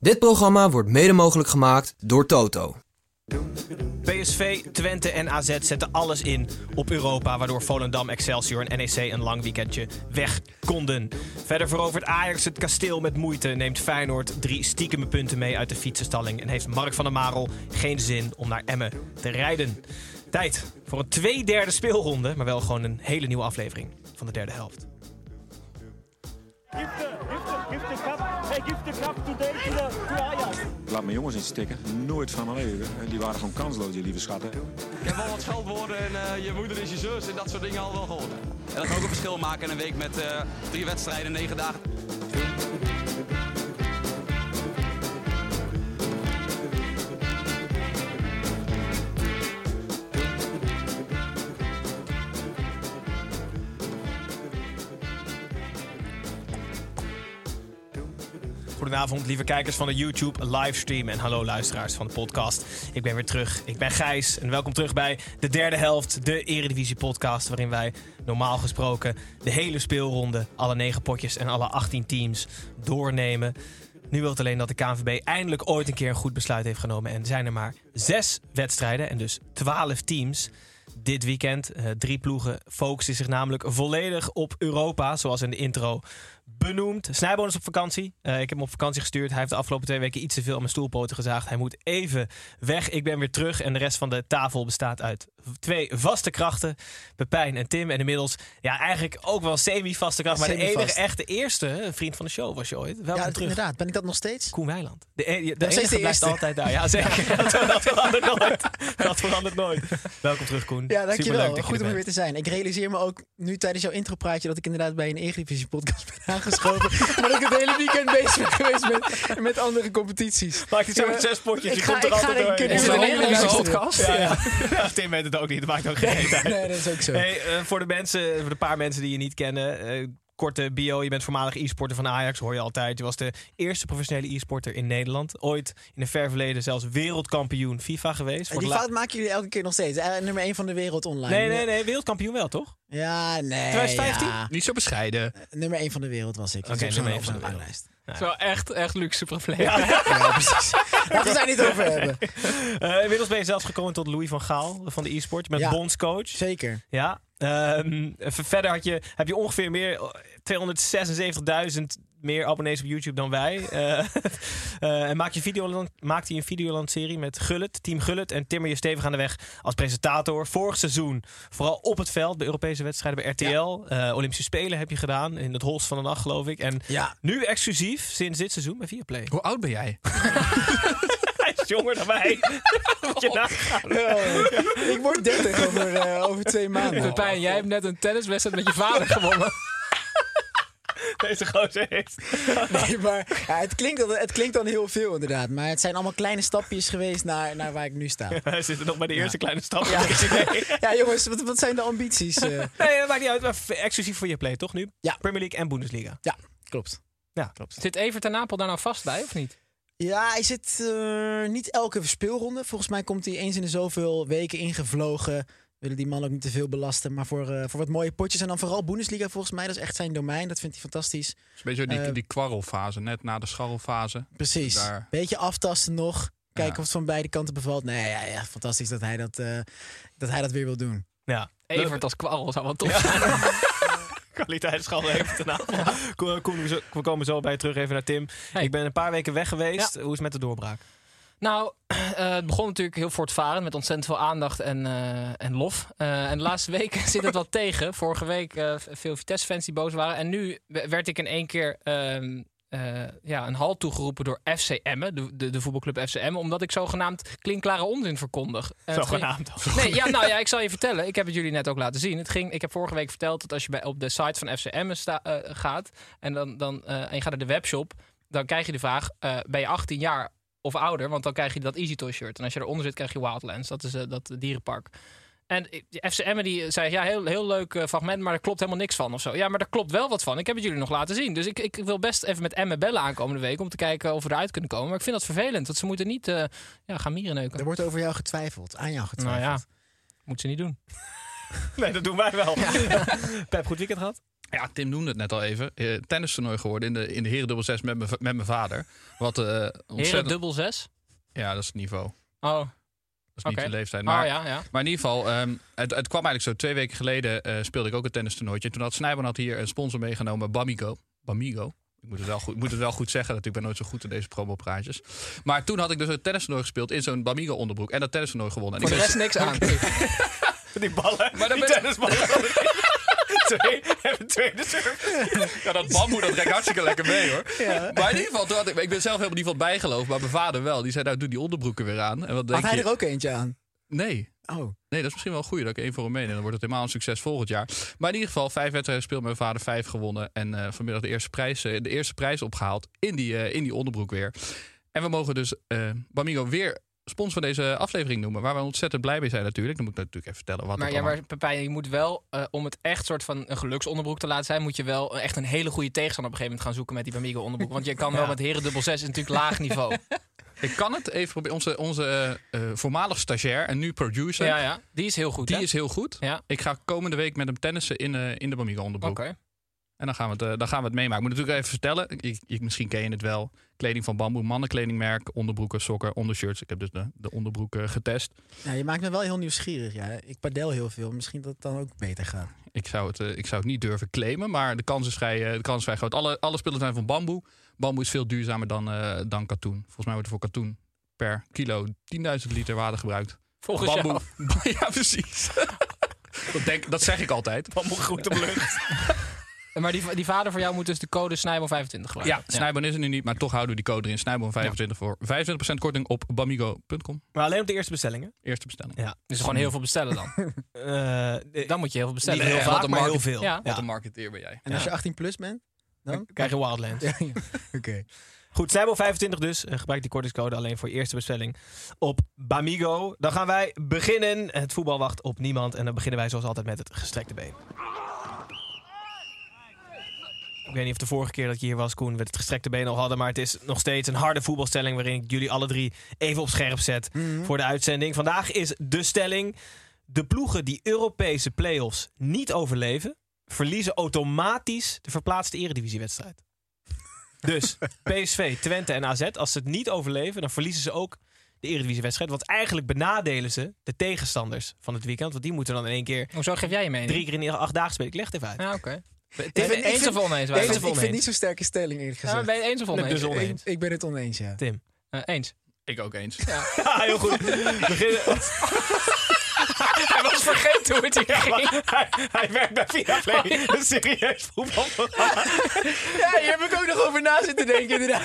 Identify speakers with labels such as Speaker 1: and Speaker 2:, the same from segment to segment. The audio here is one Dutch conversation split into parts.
Speaker 1: Dit programma wordt mede mogelijk gemaakt door Toto.
Speaker 2: PSV, Twente en AZ zetten alles in op Europa, waardoor Volendam, Excelsior en NEC een lang weekendje weg konden. Verder verovert Ajax het kasteel met moeite, neemt Feyenoord drie stiekeme punten mee uit de fietsenstalling en heeft Mark van der Marel geen zin om naar Emmen te rijden. Tijd voor een tweederde speelronde, maar wel gewoon een hele nieuwe aflevering van de derde helft.
Speaker 3: Give the, give the, give the cup. Hey, give the cup today to, the, to Ajax.
Speaker 4: Laat mijn jongens niet stikken. Nooit van mijn leven. Die waren gewoon kansloos, die lieve schatten.
Speaker 5: Ik heb wel wat scheldwoorden en eh, je moeder is je zus en dat soort dingen al wel gehoord. En dat kan ook een verschil maken in een week met eh, drie wedstrijden, negen dagen.
Speaker 2: Goedenavond, lieve kijkers van de YouTube livestream en hallo luisteraars van de podcast. Ik ben weer terug. Ik ben Gijs en welkom terug bij de derde helft, de Eredivisie podcast, waarin wij normaal gesproken de hele speelronde, alle negen potjes en alle 18 teams doornemen. Nu wil het alleen dat de KNVB eindelijk ooit een keer een goed besluit heeft genomen en zijn er maar zes wedstrijden en dus 12 teams dit weekend. Eh, drie ploegen focussen zich namelijk volledig op Europa, zoals in de intro benoemd. Snijboon is op vakantie. Eh, ik heb hem op vakantie gestuurd. Hij heeft de afgelopen twee weken iets te veel aan mijn stoelpoten gezaagd. Hij moet even weg. Ik ben weer terug. En de rest van de tafel bestaat uit twee vaste krachten. Pepijn en Tim. En inmiddels ja, eigenlijk ook wel semi-vaste kracht. Maar de
Speaker 6: Semi-vast.
Speaker 2: enige echte eerste vriend van de show was je ooit. Welkom
Speaker 6: Ja,
Speaker 2: terug.
Speaker 6: inderdaad. Ben ik dat nog steeds?
Speaker 2: Koen Weiland. De, e- de, enige
Speaker 6: de
Speaker 2: blijft
Speaker 6: eerste.
Speaker 2: altijd daar. Ja, zeker. Dat, dat verandert nooit. Dat verandert nooit. Welkom terug, Koen.
Speaker 6: Ja, dankjewel. Goed om er weer te zijn. Ik realiseer me ook nu tijdens jouw intropraatje dat ik inderdaad bij een Eredivisie podcast ben aangeschoven. maar dat ik het hele weekend bezig ben geweest met, met andere competities.
Speaker 2: Maakt niet zo met zes potjes. Je
Speaker 6: ik ga-
Speaker 2: komt er
Speaker 6: ik ga
Speaker 2: altijd het
Speaker 6: Ja,
Speaker 2: hele
Speaker 6: ja,
Speaker 2: lange
Speaker 6: ja.
Speaker 2: podcast? Ja, ja. Ja, Tim weet het ook niet. Dat maakt ook geen uit.
Speaker 6: Nee, dat is ook zo.
Speaker 2: Hey, eh, voor de mensen, voor de paar mensen die je niet kennen. eh, korte bio. Je bent voormalig e-sporter van Ajax, hoor je altijd. Je was de eerste professionele e-sporter in Nederland. Ooit in een ver verleden zelfs wereldkampioen FIFA geweest. Voor
Speaker 6: die
Speaker 2: de
Speaker 6: fout maken jullie elke keer nog steeds. Nummer 1 van de wereld online.
Speaker 2: Nee, nee, nee. Wereldkampioen wel, toch?
Speaker 6: Ja, nee.
Speaker 2: 2015?
Speaker 6: ja.
Speaker 7: Niet zo bescheiden.
Speaker 6: Nummer 1 van de wereld was ik.
Speaker 2: Oké,
Speaker 6: Dus
Speaker 2: nummer één
Speaker 6: op
Speaker 2: van
Speaker 6: zo'n
Speaker 2: de wereld.
Speaker 6: ranglijst.
Speaker 7: Het is wel echt, echt luxe probleem.
Speaker 6: Ja, precies. Laten we het daar niet over hebben.
Speaker 2: Eh, inmiddels ben je zelfs gekomen tot Louis van Gaal van de e-sport. Je bent
Speaker 6: Ja.
Speaker 2: bondscoach.
Speaker 6: Zeker.
Speaker 2: Ja. Ehm, verder had je, heb je ongeveer meer eh, 276.000 meer abonnees op YouTube dan wij. Eh, eh, en maak je Videoland, maakte je een Videoland-serie met Gullit, Team Gullit. En timmer je stevig aan de weg als presentator. Vorig seizoen vooral op het veld bij Europese wedstrijden bij RTL. Eh, Olympische Spelen heb je gedaan in het holst van de nacht, geloof ik. En
Speaker 6: Ja.
Speaker 2: nu exclusief sinds dit seizoen bij Viaplay.
Speaker 7: Hoe oud ben jij?
Speaker 2: Hij is jonger dan wij. Moet je nagaan.
Speaker 6: Ik word 30 over, eh, over twee maanden.
Speaker 7: Pepijn, jij hebt net een tenniswedstrijd met je vader gewonnen.
Speaker 2: Deze gozer heeft.
Speaker 6: Nee, maar ja, het, klinkt, dan- het klinkt dan heel veel inderdaad. Maar het zijn allemaal kleine stapjes geweest naar, naar waar ik nu sta.
Speaker 2: Wij zitten nog bij de eerste kleine stap.
Speaker 6: Ja. Jongens, wat, wat zijn de ambities? eh?
Speaker 2: Nee, dat maakt niet uit. Maar exclusief voor je play, toch nu?
Speaker 6: Ja.
Speaker 2: Premier League en Bundesliga.
Speaker 6: ja, klopt.
Speaker 2: Ja.
Speaker 6: klopt.
Speaker 7: Zit Evert en Napel daar nou vast bij, of niet?
Speaker 6: Ja, hij zit eh, niet elke speelronde. Volgens mij komt hij eens in de zoveel weken ingevlogen. Willen die man ook niet te veel belasten. Maar voor, eh, voor wat mooie potjes. En dan vooral Bundesliga volgens mij. Dat is echt zijn domein. Dat vindt hij fantastisch.
Speaker 7: Is een beetje die,
Speaker 6: Eh,
Speaker 7: die kwarrelfase, net na de scharrelfase.
Speaker 6: Precies.
Speaker 7: Daar-
Speaker 6: Beetje aftasten nog. Kijken
Speaker 7: Ja.
Speaker 6: of het van beide kanten bevalt. Nee, ja, ja, fantastisch dat hij dat, eh, dat hij dat weer wil doen.
Speaker 2: Ja.
Speaker 7: Evert als kwarrel zou wel tof zijn.
Speaker 2: Kwaliteitsschal even. Kom- kom- we komen zo bij je terug even naar Tim.
Speaker 7: Hey.
Speaker 2: Ik ben een paar weken weg geweest. Hoe is het met de doorbraak?
Speaker 7: Nou, eh, het begon natuurlijk heel voortvarend met ontzettend veel aandacht en, eh, en lof. Eh, en de laatste weken zit het wat tegen. Vorige week veel Vitesse-fans die boos waren. En nu werd ik in één keer ehm, eh, ja, een halt toegeroepen door FC Emmen, de, de, de voetbalclub FC Emmen, omdat ik zogenaamd klinkklare onzin verkondig. Het ging-
Speaker 2: Zogenaamd.
Speaker 7: Nee, ja, nou ja, ik zal je vertellen. Ik heb het jullie net ook laten zien. Het ging, ik heb vorige week verteld dat als je bij, op de site van FC Emmen sta, eh, gaat en, dan, dan, en je gaat naar de webshop, dan krijg je de vraag: ben je 18 jaar of ouder? Want dan krijg je dat Easy Toy shirt. En als je eronder zit, krijg je Wildlands. Dat is eh, dat dierenpark. En ik- de FC Emmen die zei, ja, heel, heel leuk eh, fragment, maar er klopt helemaal niks van of zo. Ja, maar daar klopt wel wat van. Ik heb het jullie nog laten zien. Dus ik, ik wil best even met Emmen bellen aankomende week om te kijken of we eruit kunnen komen. Maar ik vind dat vervelend, want ze moeten niet eh, ja, gaan mieren neuken.
Speaker 6: Er wordt over jou getwijfeld, aan jou
Speaker 7: Nou
Speaker 6: getwijfeld.
Speaker 7: ja, moet ze niet doen.
Speaker 2: Nee, dat doen wij wel. Pep, goed weekend gehad?
Speaker 8: Ja, Tim noemde het net al even. Eh, tennistoernooi geworden in de, in de heren dubbel 6 met met mijn vader. Wat eh
Speaker 7: Heren
Speaker 8: ontzettend...
Speaker 7: dubbel zes?
Speaker 8: Ja, dat is het niveau.
Speaker 7: Oh,
Speaker 8: Dat is niet de leeftijd.
Speaker 7: oh
Speaker 8: Maar,
Speaker 7: ja, ja.
Speaker 8: maar in ieder geval, ehm, het, het kwam eigenlijk zo. Twee weken geleden eh, speelde ik ook een tennistoernooitje. En toen had Snijboon had hier een sponsor meegenomen, Bamigo. Bamigo. Ik moet het wel goed, ik moet het wel goed zeggen, dat ik ben nooit zo goed in deze promopraatjes. Maar toen had ik dus een tennistoernooi gespeeld in zo'n Bamigo onderbroek. En dat tennistoernooi gewonnen. En
Speaker 7: Voor
Speaker 8: ik
Speaker 7: de
Speaker 8: ben-
Speaker 7: rest niks aan.
Speaker 2: Die ballen,
Speaker 8: Maar dan
Speaker 2: die
Speaker 8: ben-
Speaker 2: tennisballen. Twee, en een tweede serve.
Speaker 8: Ja, dat bamboe, dat trekt hartstikke lekker mee hoor. Maar in ieder geval, toen had ik, ik ben zelf helemaal niet van bijgeloofd, maar mijn vader wel. Die zei, nou doe die onderbroeken weer aan. En wat denk
Speaker 6: Had hij
Speaker 8: je?
Speaker 6: er ook eentje aan?
Speaker 8: Nee.
Speaker 6: Oh.
Speaker 8: Nee, dat is misschien wel goed dat ik één voor hem meeneem. Dan wordt het helemaal een succes volgend jaar. Maar in ieder geval, vijf wedstrijden gespeeld met mijn vader, vijf gewonnen. En eh, vanmiddag de eerste, prijs, eh, de eerste prijs opgehaald in die, eh, in die onderbroek weer. En we mogen dus Bamigo weer sponsor van deze aflevering noemen. Waar we ontzettend blij mee zijn natuurlijk. Dan moet ik natuurlijk even vertellen wat
Speaker 7: Maar, ja, maar Pepijn, je moet wel, eh, om het echt soort van een geluksonderbroek te laten zijn, moet je wel echt een hele goede tegenstander op een gegeven moment gaan zoeken met die Bamigo onderbroek. Want je kan wel met heren dubbel 6 is natuurlijk laag niveau.
Speaker 8: Ik kan het even proberen. Onze, onze eh, eh, voormalig stagiair en nu producer.
Speaker 7: Ja, ja, die is heel goed.
Speaker 8: Die
Speaker 7: hè?
Speaker 8: is heel goed.
Speaker 7: Ja.
Speaker 8: Ik ga komende week met hem tennissen in, eh, in de Bamigo onderbroek.
Speaker 7: Oké.
Speaker 8: En dan gaan, we het, eh, dan gaan we het meemaken. Ik moet natuurlijk even vertellen. Ik, ik, misschien ken je het wel. Kleding van bamboe, mannenkledingmerk, onderbroeken, sokken, ondershirts. Ik heb dus de, de onderbroeken getest.
Speaker 6: Ja, je maakt me wel heel nieuwsgierig. Ja. Ik padel heel veel. Misschien dat het dan ook beter gaat.
Speaker 8: Ik zou het, eh, ik zou het niet durven claimen, maar de kans is vrij, eh, de kans is vrij groot. Alle, alle spullen zijn van bamboe. Bamboe is veel duurzamer dan, eh, dan katoen. Volgens mij wordt er voor katoen per kilo 10.000 liter water gebruikt.
Speaker 7: Volgens jou.
Speaker 8: ja, precies. dat, denk, dat zeg ik altijd.
Speaker 2: Bamboe groeit op lucht.
Speaker 7: Maar die, die vader van jou moet dus de code Snijbel 25
Speaker 8: Ja,
Speaker 7: gebruiken.
Speaker 8: Snijboon is er nu niet, maar toch houden we die code erin. Snijboon 25 voor 25% korting op bamigo.com.
Speaker 2: Maar alleen op de eerste bestellingen.
Speaker 8: Eerste bestelling.
Speaker 2: Ja.
Speaker 7: Dus gewoon heel veel bestellen dan.
Speaker 2: Eh,
Speaker 7: Dan moet je heel veel bestellen.
Speaker 2: Niet heel vaak, maar heel veel.
Speaker 7: Ja.
Speaker 8: Wat een marketeer ben jij.
Speaker 6: En als je 18 plus bent? Dan?
Speaker 2: Dan krijg je Wildlands.
Speaker 6: Ja, ja. Oké.
Speaker 2: Goed, Snijbel 25 dus. Eh, gebruik die kortingscode alleen voor je eerste bestelling op Bamigo. Dan gaan wij beginnen. Het voetbal wacht op niemand. En dan beginnen wij zoals altijd met het gestrekte been. Ik weet niet of de vorige keer dat je hier was, Koen, we het gestrekte been al hadden. Maar het is nog steeds een harde voetbalstelling waarin ik jullie alle drie even op scherp zet voor de uitzending. Vandaag is de stelling: de ploegen die Europese play-offs niet overleven, verliezen automatisch de verplaatste eredivisiewedstrijd. Dus PSV, Twente en AZ, als ze het niet overleven, dan verliezen ze ook de eredivisiewedstrijd. Want eigenlijk benadelen ze de tegenstanders van het weekend. Want die moeten dan in één keer
Speaker 7: Hoezo geef jij je mening?
Speaker 2: drie keer in de acht dagen spelen. Ik leg het even uit.
Speaker 7: Ja, oké.
Speaker 2: Het Is-
Speaker 7: het eens of oneens?
Speaker 6: Ik vind,
Speaker 2: of
Speaker 6: ik vind het niet zo'n sterke stelling eerlijk
Speaker 7: Ja,
Speaker 6: gezegd.
Speaker 7: ben je het eens of
Speaker 2: Nee,
Speaker 7: oneens?
Speaker 2: dus
Speaker 6: ik,
Speaker 2: oneens.
Speaker 6: ik ben het oneens, ja.
Speaker 2: Tim.
Speaker 7: Eh, eens.
Speaker 8: Ik ook eens.
Speaker 2: Ja, heel goed. We beginnen.
Speaker 7: Hij was vergeten hoe het hier ging.
Speaker 2: hij, hij werkt bij Viaplay. Een serieus voetbalprogramma.
Speaker 6: Ja, hier heb ik ook nog over na zitten denken, inderdaad.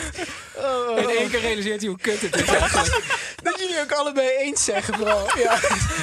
Speaker 6: Oh, oh,
Speaker 7: In
Speaker 6: oh.
Speaker 7: één keer realiseert hij hoe kut het is eigenlijk.
Speaker 6: Dat jullie ook allebei eens zeggen, vooral. Ja.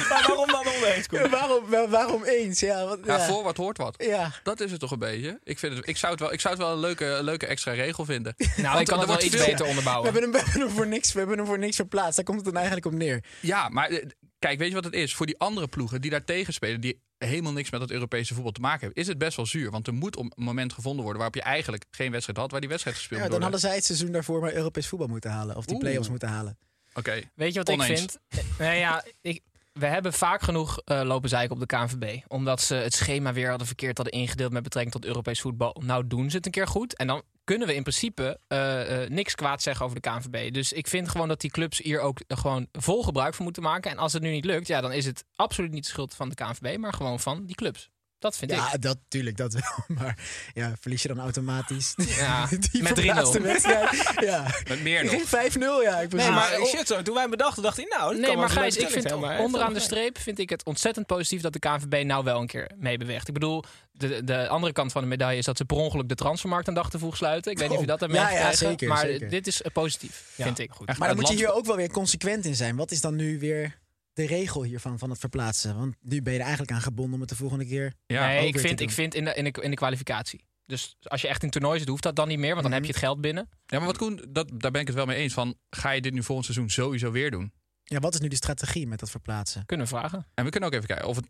Speaker 2: Maar waarom dan oneens, Koen?
Speaker 6: Ja, waarom, wa- waarom eens? Ja, wat,
Speaker 8: Ja, voor wat hoort wat.
Speaker 6: Ja.
Speaker 8: Dat is het toch een beetje. Ik, vind het, ik, zou, het wel, ik zou het wel een leuke, een leuke extra regel vinden.
Speaker 7: Nou, ik kan
Speaker 8: er
Speaker 7: het wel iets
Speaker 8: veel-
Speaker 7: beter
Speaker 6: We
Speaker 7: onderbouwen.
Speaker 6: hebben, hem, we, hebben hem voor niks, we hebben hem voor niks verplaatst. Daar komt het dan eigenlijk op neer.
Speaker 8: Ja, maar eh, kijk, weet je wat het is? Voor die andere ploegen die daar tegen spelen, die helemaal niks met het Europese voetbal te maken hebben, is het best wel zuur. Want er moet een moment gevonden worden waarop je eigenlijk geen wedstrijd had, waar die wedstrijd gespeeld
Speaker 6: Ja,
Speaker 8: moet
Speaker 6: dan hadden zij het seizoen daarvoor maar Europees voetbal moeten halen. Of die
Speaker 8: Oeh.
Speaker 6: play-offs moeten halen.
Speaker 8: Oké,
Speaker 7: Weet je wat
Speaker 8: Oneens.
Speaker 7: ik vind? Eh, Nou ja, ik, we hebben vaak genoeg eh, lopen zeiken op de KNVB. Omdat ze het schema weer hadden verkeerd hadden ingedeeld met betrekking tot Europees voetbal. Nou doen ze het een keer goed. En dan kunnen we in principe eh, eh, niks kwaad zeggen over de KNVB. Dus ik vind gewoon dat die clubs hier ook gewoon vol gebruik van moeten maken. En als het nu niet lukt, ja, dan is het absoluut niet de schuld van de KNVB, maar gewoon van die clubs. Dat vind ik.
Speaker 6: Ja, dat tuurlijk, dat wel. Maar ja, verlies je dan automatisch
Speaker 7: Ja,
Speaker 6: die
Speaker 7: met 3-0.
Speaker 6: verplaatste wedstrijd? ja.
Speaker 8: Met meer nog.
Speaker 6: Geen 5-0, ja. Ik
Speaker 2: Nee, maar shit zo. Toen wij bedachten, dacht hij, nou, dat
Speaker 7: Nee, maar Gijs, ik vind onderaan de streep vind ik het ontzettend positief dat de KNVB nou wel een keer mee beweegt. Ik bedoel, de, de andere kant van de medaille is dat ze per ongeluk de transfermarkt een dag te vroeg sluiten. Ik weet niet of je dat hebt
Speaker 6: Oh, Ja, ja,
Speaker 7: meegekregen.
Speaker 6: zeker,
Speaker 7: maar
Speaker 6: zeker.
Speaker 7: dit is eh, positief,
Speaker 2: Ja,
Speaker 7: vind ik.
Speaker 2: goed.
Speaker 6: Maar dan moet je hier ook wel weer consequent in zijn. Wat is dan nu weer de regel hiervan, van het verplaatsen? Want nu ben je er eigenlijk aan gebonden om het de volgende keer...
Speaker 8: Ja,
Speaker 7: nee,
Speaker 6: ook
Speaker 7: ik
Speaker 6: weer
Speaker 7: vind,
Speaker 6: te
Speaker 7: ik vind in de, in, de, in de kwalificatie. Dus als je echt in toernooi zit, hoeft dat dan niet meer, want dan
Speaker 6: Mhm.
Speaker 7: heb je het geld binnen.
Speaker 8: Ja, maar wat Koen, dat, daar ben ik het wel mee eens van. Ga je dit nu volgend seizoen sowieso weer doen?
Speaker 6: Ja, wat is nu de strategie met dat verplaatsen?
Speaker 7: Kunnen we vragen.
Speaker 8: En we kunnen ook even kijken of het.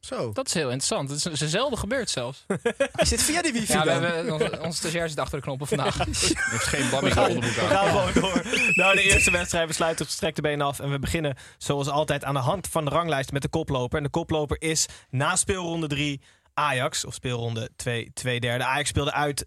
Speaker 6: Zo.
Speaker 7: Dat is heel interessant. Het is, zelden gebeurd zelfs.
Speaker 6: Is dit via de wifi
Speaker 7: Ja, we
Speaker 6: dan?
Speaker 7: hebben, onze, onze stagiair zit achter de knoppen vandaag.
Speaker 8: heeft geen bamming
Speaker 2: gaan-
Speaker 8: onderbroek
Speaker 2: We
Speaker 8: aan.
Speaker 2: gaan gewoon door. Nou, de eerste wedstrijd. We sluiten gestrekte benen af. En we beginnen zoals altijd aan de hand van de ranglijst met de koploper. En de koploper is na speelronde 3 Ajax. Of speelronde 2, 2 derde. Ajax speelde uit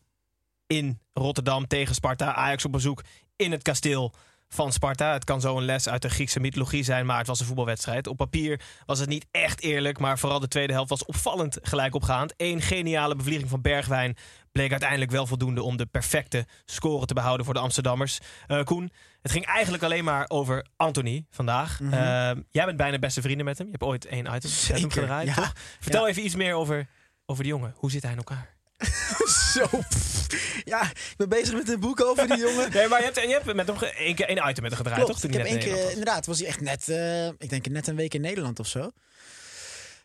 Speaker 2: in Rotterdam tegen Sparta. Ajax op bezoek in het kasteel van Sparta. Het kan zo een les uit de Griekse mythologie zijn, maar het was een voetbalwedstrijd. Op papier was het niet echt eerlijk, maar vooral de tweede helft was opvallend gelijk opgaand. Eén geniale bevlieging van Bergwijn bleek uiteindelijk wel voldoende om de perfecte score te behouden voor de Amsterdammers. Eh, Koen, het ging eigenlijk alleen maar over Anthony vandaag.
Speaker 6: Mhm.
Speaker 2: Eh, jij bent bijna beste vrienden met hem. Je hebt ooit één item
Speaker 6: Zeker,
Speaker 2: gedraaid,
Speaker 6: ja.
Speaker 2: Vertel
Speaker 6: Ja.
Speaker 2: even iets meer over, over die jongen. Hoe zit hij in elkaar?
Speaker 6: Zo. pff. Ja, ik ben bezig met een boek over die jongen.
Speaker 2: Nee, maar je hebt, je hebt met hem één keer één item met hem gedraaid,
Speaker 6: Klopt,
Speaker 2: toch?
Speaker 6: Ik heb één keer, inderdaad, was hij echt net, eh, ik denk net een week in Nederland of zo.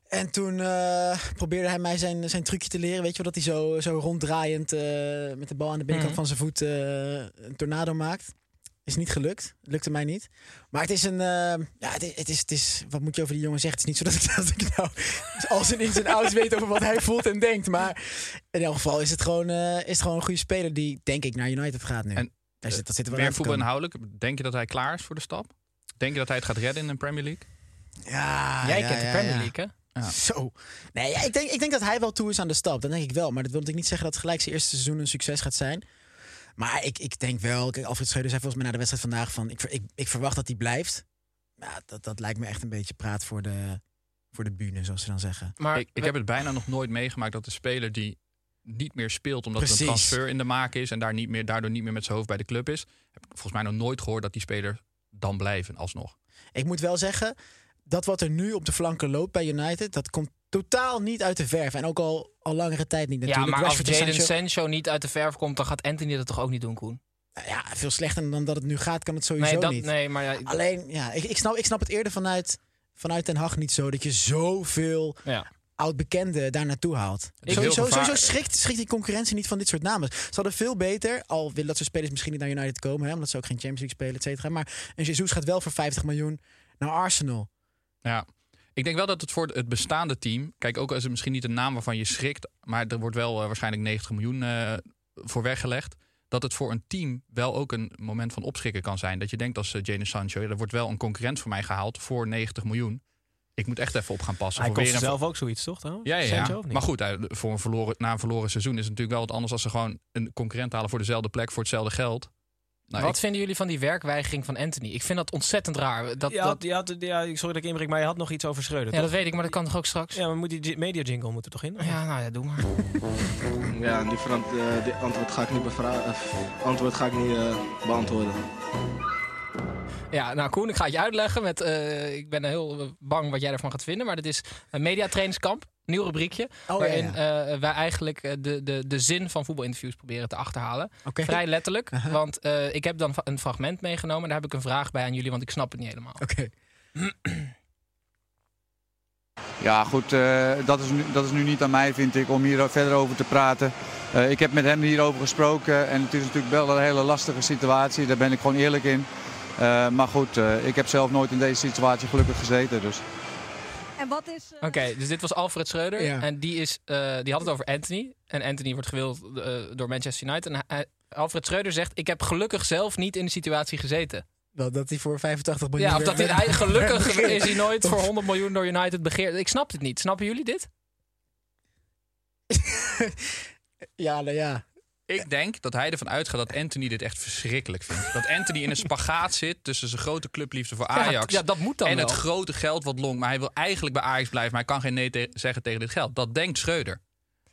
Speaker 6: En toen eh, probeerde hij mij zijn, zijn trucje te leren. Weet je wel, dat hij zo, zo ronddraaiend eh, met de bal aan de binnenkant
Speaker 2: Mhm.
Speaker 6: van zijn voet een tornado maakt. Is niet gelukt. Lukte mij niet. Maar het is een. eh, ja, het is, het, is, het is. Wat moet je over die jongen zeggen? Het is niet zo dat ik, dat ik nou. als een in zijn ouds weet over wat hij voelt en denkt. Maar in elk geval is het gewoon, eh, is het gewoon een goede speler die, denk ik, naar United gaat nu.
Speaker 8: En,
Speaker 6: Daar zit, dat zit er wel
Speaker 8: Meer
Speaker 6: komen.
Speaker 8: voetbalinhoudelijk. Denk je dat hij klaar is voor de stap? Denk je dat hij het gaat redden in de Premier League?
Speaker 6: Ja,
Speaker 7: Jij
Speaker 6: ja,
Speaker 7: kent de Premier
Speaker 6: ja.
Speaker 7: League, hè?
Speaker 8: Ja.
Speaker 6: Zo. Nee, ja, ik, denk, ik denk dat hij wel toe is aan de stap. Dat denk ik wel. Maar dat wil natuurlijk niet zeggen dat gelijk zijn eerste seizoen een succes gaat zijn. Maar ik, ik denk wel... Kijk, Alfred Schreuder zei volgens mij na de wedstrijd vandaag van... Ik, ver- ik, ik verwacht dat hij blijft. Ja, dat, dat lijkt me echt een beetje praat voor de, voor de bühne, zoals ze dan zeggen.
Speaker 7: Maar
Speaker 8: ik, ik heb het bijna nog nooit meegemaakt dat de speler die niet meer speelt omdat er een transfer in de maak is en daar niet meer, daardoor niet meer met zijn hoofd bij de club is, heb ik volgens mij nog nooit gehoord dat die speler dan blijven alsnog.
Speaker 6: Ik moet wel zeggen, dat wat er nu op de flanken loopt bij United... dat komt totaal niet uit de verf. En ook al, al langere tijd niet
Speaker 7: ja,
Speaker 6: natuurlijk.
Speaker 7: maar als
Speaker 6: Rashford en
Speaker 7: Jadon
Speaker 6: Sancho-
Speaker 7: Sancho niet uit de verf komt, dan gaat Anthony dat toch ook niet doen, Koen?
Speaker 6: Nou ja, veel slechter dan dat het nu gaat, kan het sowieso
Speaker 7: Nee, dat,
Speaker 6: niet.
Speaker 7: nee maar ja,
Speaker 6: Alleen, ja, ik, ik, snap, ik snap het eerder vanuit, vanuit Den Haag niet zo... dat je zoveel
Speaker 7: ja.
Speaker 6: oud-bekenden daar naartoe haalt. Sowieso, sowieso schrikt, schrikt die concurrentie niet van dit soort namen. Ze hadden veel beter, al willen dat soort spelers misschien niet naar United komen... Hè, omdat ze ook geen Champions League spelen, et cetera. Maar een Jesus gaat wel voor 50 miljoen naar Arsenal.
Speaker 8: Ja. Ik denk wel dat het voor het bestaande team, kijk ook als het misschien niet een naam waarvan je schrikt, maar er wordt wel eh, waarschijnlijk 90 miljoen eh, voor weggelegd. Dat het voor een team wel ook een moment van opschrikken kan zijn. Dat je denkt als uh, Jadon Sancho, ja, er wordt wel een concurrent voor mij gehaald voor 90 miljoen. Ik moet echt even op gaan passen.
Speaker 2: Hij kost
Speaker 8: weer
Speaker 2: zelf ook zoiets, toch? trouwens?
Speaker 8: Ja, ja, ja.
Speaker 2: Sancho, of niet?
Speaker 8: maar goed, eh, voor een verloren, na een verloren seizoen is het natuurlijk wel wat anders als ze gewoon een concurrent halen voor dezelfde plek, voor hetzelfde geld. Nou,
Speaker 7: Wat
Speaker 8: ik-
Speaker 7: vinden jullie van die werkweigering van Anthony? Ik vind dat ontzettend raar. Dat,
Speaker 2: Je had,
Speaker 7: dat,
Speaker 2: je had, ja, sorry dat ik inbreng, maar je had nog iets over Schreuder,
Speaker 7: ja,
Speaker 2: toch?
Speaker 7: dat weet ik, maar dat kan toch ook straks?
Speaker 2: Ja, maar moet die media jingle moet er toch in?
Speaker 7: Ja, nou ja, doe maar.
Speaker 9: Ja, die, verant- eh, die antwoord ga ik niet, bevra- eh, antwoord ga ik niet eh, beantwoorden.
Speaker 7: Ja, nou Koen, ik ga het je uitleggen. Met, eh, ik ben heel bang wat jij ervan gaat vinden. Maar dit is een mediatrainingskamp. Nieuw rubriekje.
Speaker 6: Oh,
Speaker 7: waarin
Speaker 6: ja,
Speaker 7: eh, wij eigenlijk eh, de, de, de zin van voetbalinterviews proberen te achterhalen. Vrij letterlijk. Want eh, ik heb dan een fragment meegenomen. Daar heb ik een vraag bij aan jullie, want ik snap het niet helemaal.
Speaker 6: Oké.
Speaker 10: Ja, goed, eh, dat, is nu, dat is nu niet aan mij, vind ik, om hier verder over te praten. Eh, ik heb met hem hierover gesproken en het is natuurlijk wel een hele lastige situatie. Daar ben ik gewoon eerlijk in. Eh, maar goed, eh, ik heb zelf nooit in deze situatie gelukkig gezeten. Dus.
Speaker 11: En wat is... eh,
Speaker 7: Oké, dus dit was Alfred Schreuder.
Speaker 6: Ja.
Speaker 7: En die, is, eh, die had het over Anthony. En Anthony wordt gewild eh, door Manchester United. En hij- Alfred Schreuder zegt: Ik heb gelukkig zelf niet in de situatie gezeten.
Speaker 6: Wel dat hij voor 85 miljoen...
Speaker 7: Ja, of dat hij, gelukkig is hij nooit voor 100 miljoen door United begeerd. Ik snap dit niet. Snappen jullie dit?
Speaker 6: Ja, nou ja.
Speaker 8: Ik denk dat hij ervan uitgaat dat Anthony dit echt verschrikkelijk vindt. Dat Anthony in een spagaat zit tussen zijn grote clubliefde voor Ajax...
Speaker 7: ja, dat moet dan
Speaker 8: en
Speaker 7: wel.
Speaker 8: het grote geld wat long. Maar hij wil eigenlijk bij Ajax blijven, maar hij kan geen nee te- zeggen tegen dit geld. Dat denkt Schreuder.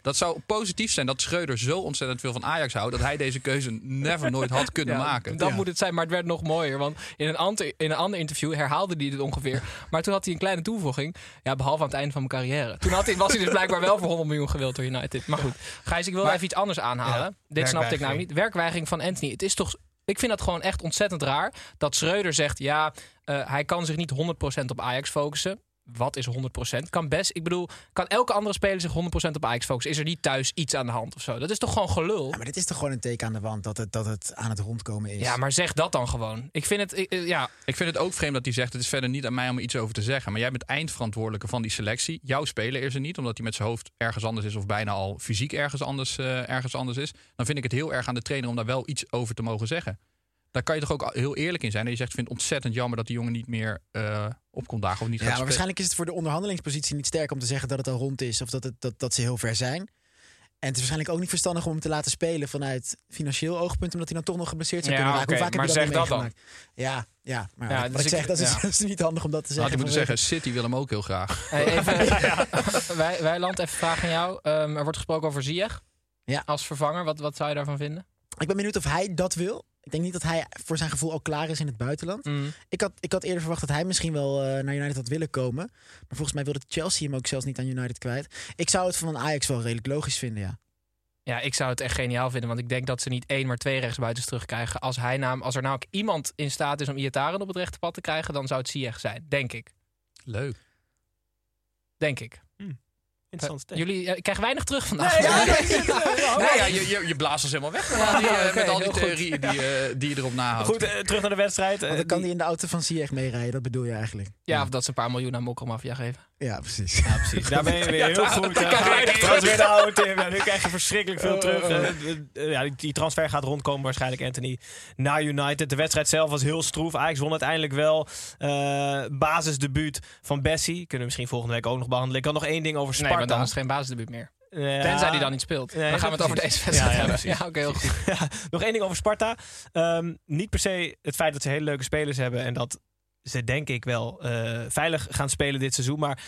Speaker 8: Dat zou positief zijn dat Schreuder zo ontzettend veel van Ajax houdt... dat hij deze keuze never nooit had kunnen
Speaker 7: Ja,
Speaker 8: maken.
Speaker 7: Dat moet het zijn, maar het werd nog mooier. Want in een, ander, in een ander interview herhaalde hij dit ongeveer. Maar toen had hij een kleine toevoeging. Ja, behalve aan het einde van mijn carrière. Toen had hij, was hij dus blijkbaar wel voor 100 miljoen gewild door United. Maar goed, Gijs, ik wil
Speaker 2: Maar-
Speaker 7: even iets anders aanhalen.
Speaker 2: Ja,
Speaker 7: Dit snapte ik namelijk niet. Werkweigering van Anthony. Het is toch... Ik vind dat gewoon echt ontzettend raar. Dat Schreuder zegt, ja, eh, hij kan zich niet 100% op Ajax focussen. Wat is 100%? Kan best, ik bedoel, kan elke andere speler zich 100% op Ajax focussen? Is er niet thuis iets aan de hand of zo? Dat is toch gewoon gelul?
Speaker 6: Ja, maar dit is toch gewoon een teken aan de wand dat het, dat het aan het rondkomen is.
Speaker 7: Ja, maar zeg dat dan gewoon. Ik vind het, ik, eh, ja,
Speaker 8: Ik vind het ook vreemd dat hij zegt: het is verder niet aan mij om er iets over te zeggen. Maar jij bent eindverantwoordelijke van die selectie. Jouw speler is er niet, omdat hij met zijn hoofd ergens anders is of bijna al fysiek ergens anders, eh, ergens anders is. Dan vind ik het heel erg aan de trainer om daar wel iets over te mogen zeggen. Daar kan je toch ook heel eerlijk in zijn. En je zegt: ik vind het ontzettend jammer dat die jongen niet meer eh opkomt dagen of niet
Speaker 6: Ja,
Speaker 8: gaat
Speaker 6: maar waarschijnlijk is het voor de onderhandelingspositie niet sterk om te zeggen dat het al rond is of dat, het, dat, dat ze heel ver zijn. En het is waarschijnlijk ook niet verstandig om hem te laten spelen vanuit financieel oogpunt, omdat hij dan toch nog geblesseerd zou
Speaker 7: Ja,
Speaker 6: kunnen raken. Hoe vaak heb
Speaker 7: maar
Speaker 6: je dat
Speaker 7: zeg dat dan.
Speaker 6: meegemaakt? Ja, ja, maar
Speaker 7: Ja,
Speaker 6: wat
Speaker 7: dus
Speaker 6: ik
Speaker 7: ik-
Speaker 6: zeg, dat is,
Speaker 7: ja.
Speaker 6: dat is niet handig om dat te
Speaker 8: Had
Speaker 6: zeggen.
Speaker 8: hij moeten
Speaker 6: vanwege-
Speaker 8: zeggen: City wil hem ook heel graag.
Speaker 7: Hey, even, wij, Wijland, even vragen aan jou. Ehm, er wordt gesproken over Ziyech
Speaker 6: Ja.
Speaker 7: als vervanger. Wat, wat zou je daarvan vinden?
Speaker 6: Ik ben benieuwd of hij dat wil. Ik denk niet dat hij voor zijn gevoel al klaar is in het buitenland. Ik, had, ik had eerder verwacht dat hij misschien wel eh, naar United had willen komen. Maar volgens mij wilde Chelsea hem ook zelfs niet aan United kwijt. Ik zou het van Ajax wel redelijk logisch vinden, ja.
Speaker 7: Ja, ik zou het echt geniaal vinden. Want ik denk dat ze niet één, maar twee rechtsbuitens terugkrijgen. Als, hij naam, als er nou ook iemand in staat is om Iataren op het rechte pad te krijgen... dan zou het Ziyech zijn, denk ik.
Speaker 8: Leuk.
Speaker 7: Denk ik.
Speaker 2: Interessant.
Speaker 7: Eh, jullie eh, krijgen weinig terug vandaag.
Speaker 8: Nee, ja, je, je, je blaast ons helemaal weg met al die, eh, met al die
Speaker 7: goed.
Speaker 8: theorieën die, eh, die je erop nahoudt.
Speaker 2: Goed, eh, terug naar de wedstrijd. Eh,
Speaker 6: Want dan kan
Speaker 2: die-
Speaker 6: hij in de auto van Ziyech meerijden, dat bedoel je eigenlijk.
Speaker 7: Ja, of dat ze een paar miljoen aan Mokkelmafia geven.
Speaker 6: Ja, precies.
Speaker 2: Ja, precies. Daar ben je weer heel goed. eh, weer de oude Tim. Ja, nu krijg je verschrikkelijk veel
Speaker 6: Oh,
Speaker 2: terug.
Speaker 6: oh.
Speaker 2: Eh, ja, die, transfer gaat rondkomen waarschijnlijk, Anthony, naar United. De wedstrijd zelf was heel stroef. Ajax won uiteindelijk wel. Eh basisdebuut van Bessie. Kunnen we misschien volgende week ook nog behandelen. Ik had nog één ding over Sparta.
Speaker 7: Nee, want dan is het geen basisdebuut meer.
Speaker 2: Ja.
Speaker 7: Tenzij die dan niet speelt.
Speaker 2: Nee,
Speaker 7: dan gaan we het over deze wedstrijd
Speaker 2: Ja, ja,
Speaker 7: hebben.
Speaker 2: precies.
Speaker 7: Ja, oké, heel goed.
Speaker 2: Ja, nog één ding over Sparta. Ehm, niet per se het feit dat ze hele leuke spelers hebben en dat ze denk ik wel eh, veilig gaan spelen dit seizoen. Maar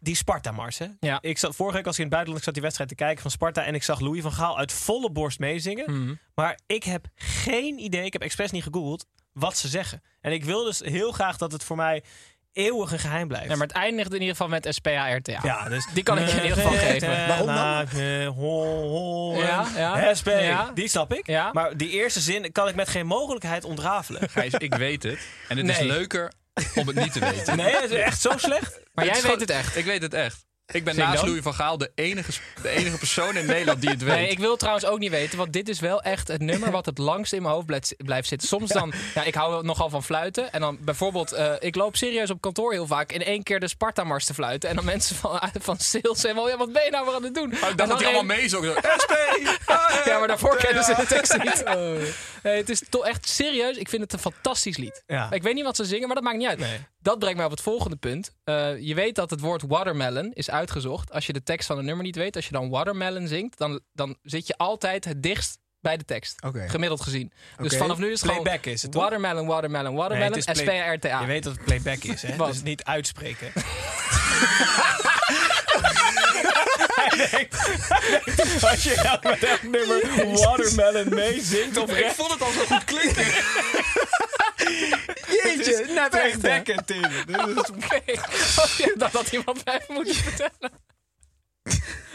Speaker 2: die Sparta-mars, hè?
Speaker 7: Ja.
Speaker 2: Ik zat, vorige week als ik in het buitenland ik zat die wedstrijd te kijken van Sparta en ik zag Louis van Gaal uit volle borst meezingen.
Speaker 7: Mhm.
Speaker 2: Maar ik heb geen idee, ik heb expres niet gegoogeld, wat ze zeggen. En ik wil dus heel graag dat het voor mij eeuwig een geheim blijft.
Speaker 7: Ja, maar het eindigt in ieder geval met SPA-RTA.
Speaker 2: Ja, dus
Speaker 7: Die kan ik je in ieder geval geven.
Speaker 6: Waarom dan?
Speaker 2: Ja,
Speaker 7: Ja, ja.
Speaker 2: SP,
Speaker 7: Ja.
Speaker 2: die snap ik.
Speaker 7: Ja.
Speaker 2: Maar die eerste zin kan ik met geen mogelijkheid ontrafelen.
Speaker 8: Gijs, ik weet het. En het is leuker om het niet te weten.
Speaker 2: Nee, het is echt zo slecht.
Speaker 7: Maar jij weet het echt.
Speaker 8: Ik weet het echt. Ik ben
Speaker 7: Zing
Speaker 8: naast
Speaker 7: dan.
Speaker 8: Louis van Gaal de enige, de enige persoon in Nederland die het weet.
Speaker 7: Nee, ik wil trouwens ook niet weten, want dit is wel echt het nummer wat het langst in mijn hoofd blijft, blijft zitten. Soms dan, ja, ik hou nogal van fluiten. En dan bijvoorbeeld, eh, ik loop serieus op kantoor heel vaak in één keer de Sparta-mars te fluiten. En dan mensen van, van sales zeggen wel, ja, wat ben je nou weer aan het doen?
Speaker 8: Oh, ik dacht
Speaker 7: dan
Speaker 8: dat hij allemaal mee zo. SP!
Speaker 7: Ja, maar daarvoor kennen ze de tekst niet. Nee, het is toch echt serieus. Ik vind het een fantastisch lied.
Speaker 2: Ja.
Speaker 7: Ik weet niet wat ze zingen, maar dat maakt niet uit. Dat brengt mij op het volgende punt. Eh, je weet dat het woord watermelon is uitgezocht. Als je de tekst van een nummer niet weet, als je dan watermelon zingt, dan, dan zit je altijd het dichtst bij de tekst.
Speaker 6: Oké.
Speaker 7: Gemiddeld gezien. Dus vanaf nu is het
Speaker 2: Playback
Speaker 7: gewoon
Speaker 2: is het, toch?
Speaker 7: watermelon, watermelon, watermelon,
Speaker 2: Nee, het play-
Speaker 7: SPRTA.
Speaker 2: Je weet dat het playback is, hè? Dus niet uitspreken. Hij denkt- hij denkt, Als je nou met dat nummer Watermelon meezingt of
Speaker 8: Ik vond het al zo goed klinken.
Speaker 6: Jeetje, net echt.
Speaker 2: Dit is
Speaker 7: Oké. Oh, ja, dat had iemand mij moeten vertellen.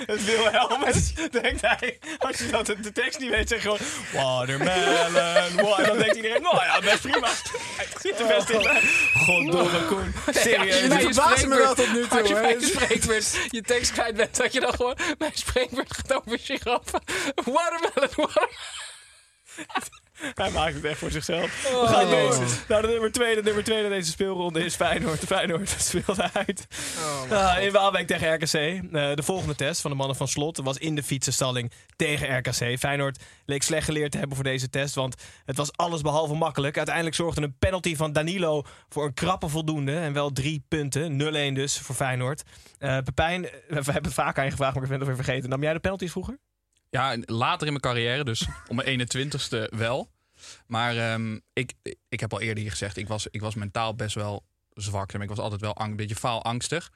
Speaker 2: het Wilhelmus, denkt hij. Als je dat de tekst niet weet, zeg je gewoon Watermelon, wa- Dan denkt iedereen, nou ja, best prima. Het zit er best in. Goddomme Koen. Serieus.
Speaker 7: Je bij je
Speaker 6: verbaast me wel tot nu toe,
Speaker 7: Als je bij je spreekbeurt je tekst kwijt bent, dat je dan gewoon... Mijn spreekbeurt gaat over giraffen. Watermelon, watermelon.
Speaker 2: Hij maakt het echt voor zichzelf.
Speaker 7: Oh.
Speaker 2: We gaan deze. Nou, de nummer twee, de nummer twee in deze speelronde is Feyenoord. Feyenoord speelt uit. Ah, in Waalwijk tegen RKC. Eh, de volgende test van de mannen van Slot was in de fietsenstalling tegen RKC. Feyenoord leek slecht geleerd te hebben voor deze test, want het was alles behalve makkelijk. Uiteindelijk zorgde een penalty van Danilo voor een krappe voldoende en wel drie punten. 0-1 dus voor Feyenoord. Eh Pepijn, eh, we hebben het vaak aan je gevraagd, maar ik ben het weer vergeten. Nam jij de penalties vroeger?
Speaker 8: Ja, later in mijn carrière, dus om mijn 21ste wel. Maar ehm, ik, ik heb al eerder hier gezegd, ik was, ik was mentaal best wel zwak. Ik was altijd wel ang- een beetje faalangstig.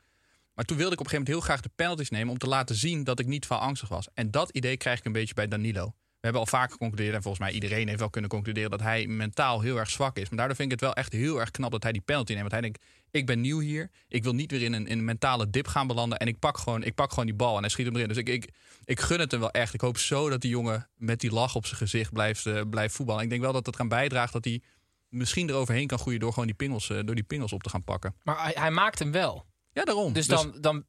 Speaker 8: Maar toen wilde ik op een gegeven moment heel graag de penalties nemen... om te laten zien dat ik niet faalangstig was. En dat idee krijg ik een beetje bij Danilo. We hebben al vaak geconcludeerd, en volgens mij iedereen heeft wel kunnen concluderen... dat hij mentaal heel erg zwak is. Maar daardoor vind ik het wel echt heel erg knap dat hij die penalty neemt. Want hij denkt, ik ben nieuw hier. Ik wil niet weer in een, in een mentale dip gaan belanden. En ik pak, gewoon, ik pak gewoon die bal en hij schiet hem erin. Dus ik, ik, ik gun het hem wel echt. Ik hoop zo dat die jongen met die lach op zijn gezicht blijft, eh, blijft voetballen. Ik denk wel dat het gaan bijdraagt dat hij misschien eroverheen kan groeien... door gewoon die pingels, eh, door die pingels op te gaan pakken.
Speaker 7: Maar hij, hij maakt hem wel.
Speaker 8: Ja, daarom.
Speaker 7: Dus
Speaker 8: Dus-
Speaker 7: dan, dan hij-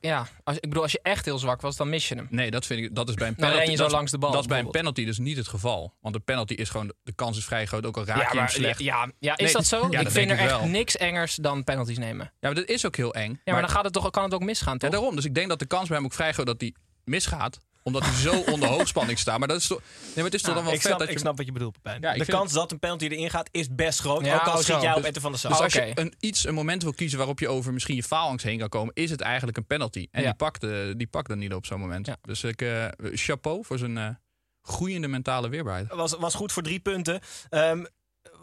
Speaker 7: ja, als, ik bedoel, als je echt heel zwak was, dan mis je hem.
Speaker 8: Nee, dat vind ik. Dat is bij een penalty.
Speaker 7: ren je zo
Speaker 8: dat is-
Speaker 7: langs de bal,
Speaker 8: Dat is bij een penalty dus niet het geval. Want een penalty is gewoon. De kans is vrij groot. Ook al raak
Speaker 7: ja,
Speaker 8: je hem slecht.
Speaker 7: ja, ja, is
Speaker 8: Nee,
Speaker 7: dat zo?
Speaker 8: ja,
Speaker 7: ik
Speaker 8: dat
Speaker 7: vind er echt
Speaker 8: wel.
Speaker 7: niks engers dan penalties nemen.
Speaker 8: Ja, maar dat is ook heel eng.
Speaker 7: Ja, maar, dan gaat het toch, kan het ook misgaan, toch?
Speaker 8: Ja, daarom. Dus ik denk dat de kans bij hem ook vrij groot dat hij misgaat. Omdat hij zo onder hoogspanning staat. Maar dat is toch. Nee, maar het is toch dan wel
Speaker 2: ik,
Speaker 8: vet
Speaker 2: snap,
Speaker 8: dat
Speaker 2: ik
Speaker 8: je.
Speaker 2: snap wat je bedoelt, Pepijn.
Speaker 8: Ja, ik
Speaker 2: de
Speaker 8: vind
Speaker 2: kans dat een penalty erin gaat is best groot.
Speaker 7: Ja,
Speaker 2: ook al
Speaker 7: oh,
Speaker 2: schiet
Speaker 7: zo.
Speaker 2: jij op
Speaker 7: Dus-
Speaker 2: van der Sar.
Speaker 8: Dus als
Speaker 7: Oké.
Speaker 8: je een, iets, een moment wil kiezen waarop je over misschien je faalangst heen kan komen, is het eigenlijk een penalty. En
Speaker 7: Ja.
Speaker 8: die pakt, eh, die pakt dan niet op zo'n moment.
Speaker 7: Ja.
Speaker 8: Dus ik eh, chapeau voor zijn eh, groeiende mentale weerbaarheid.
Speaker 2: was, was goed voor drie punten. Ehm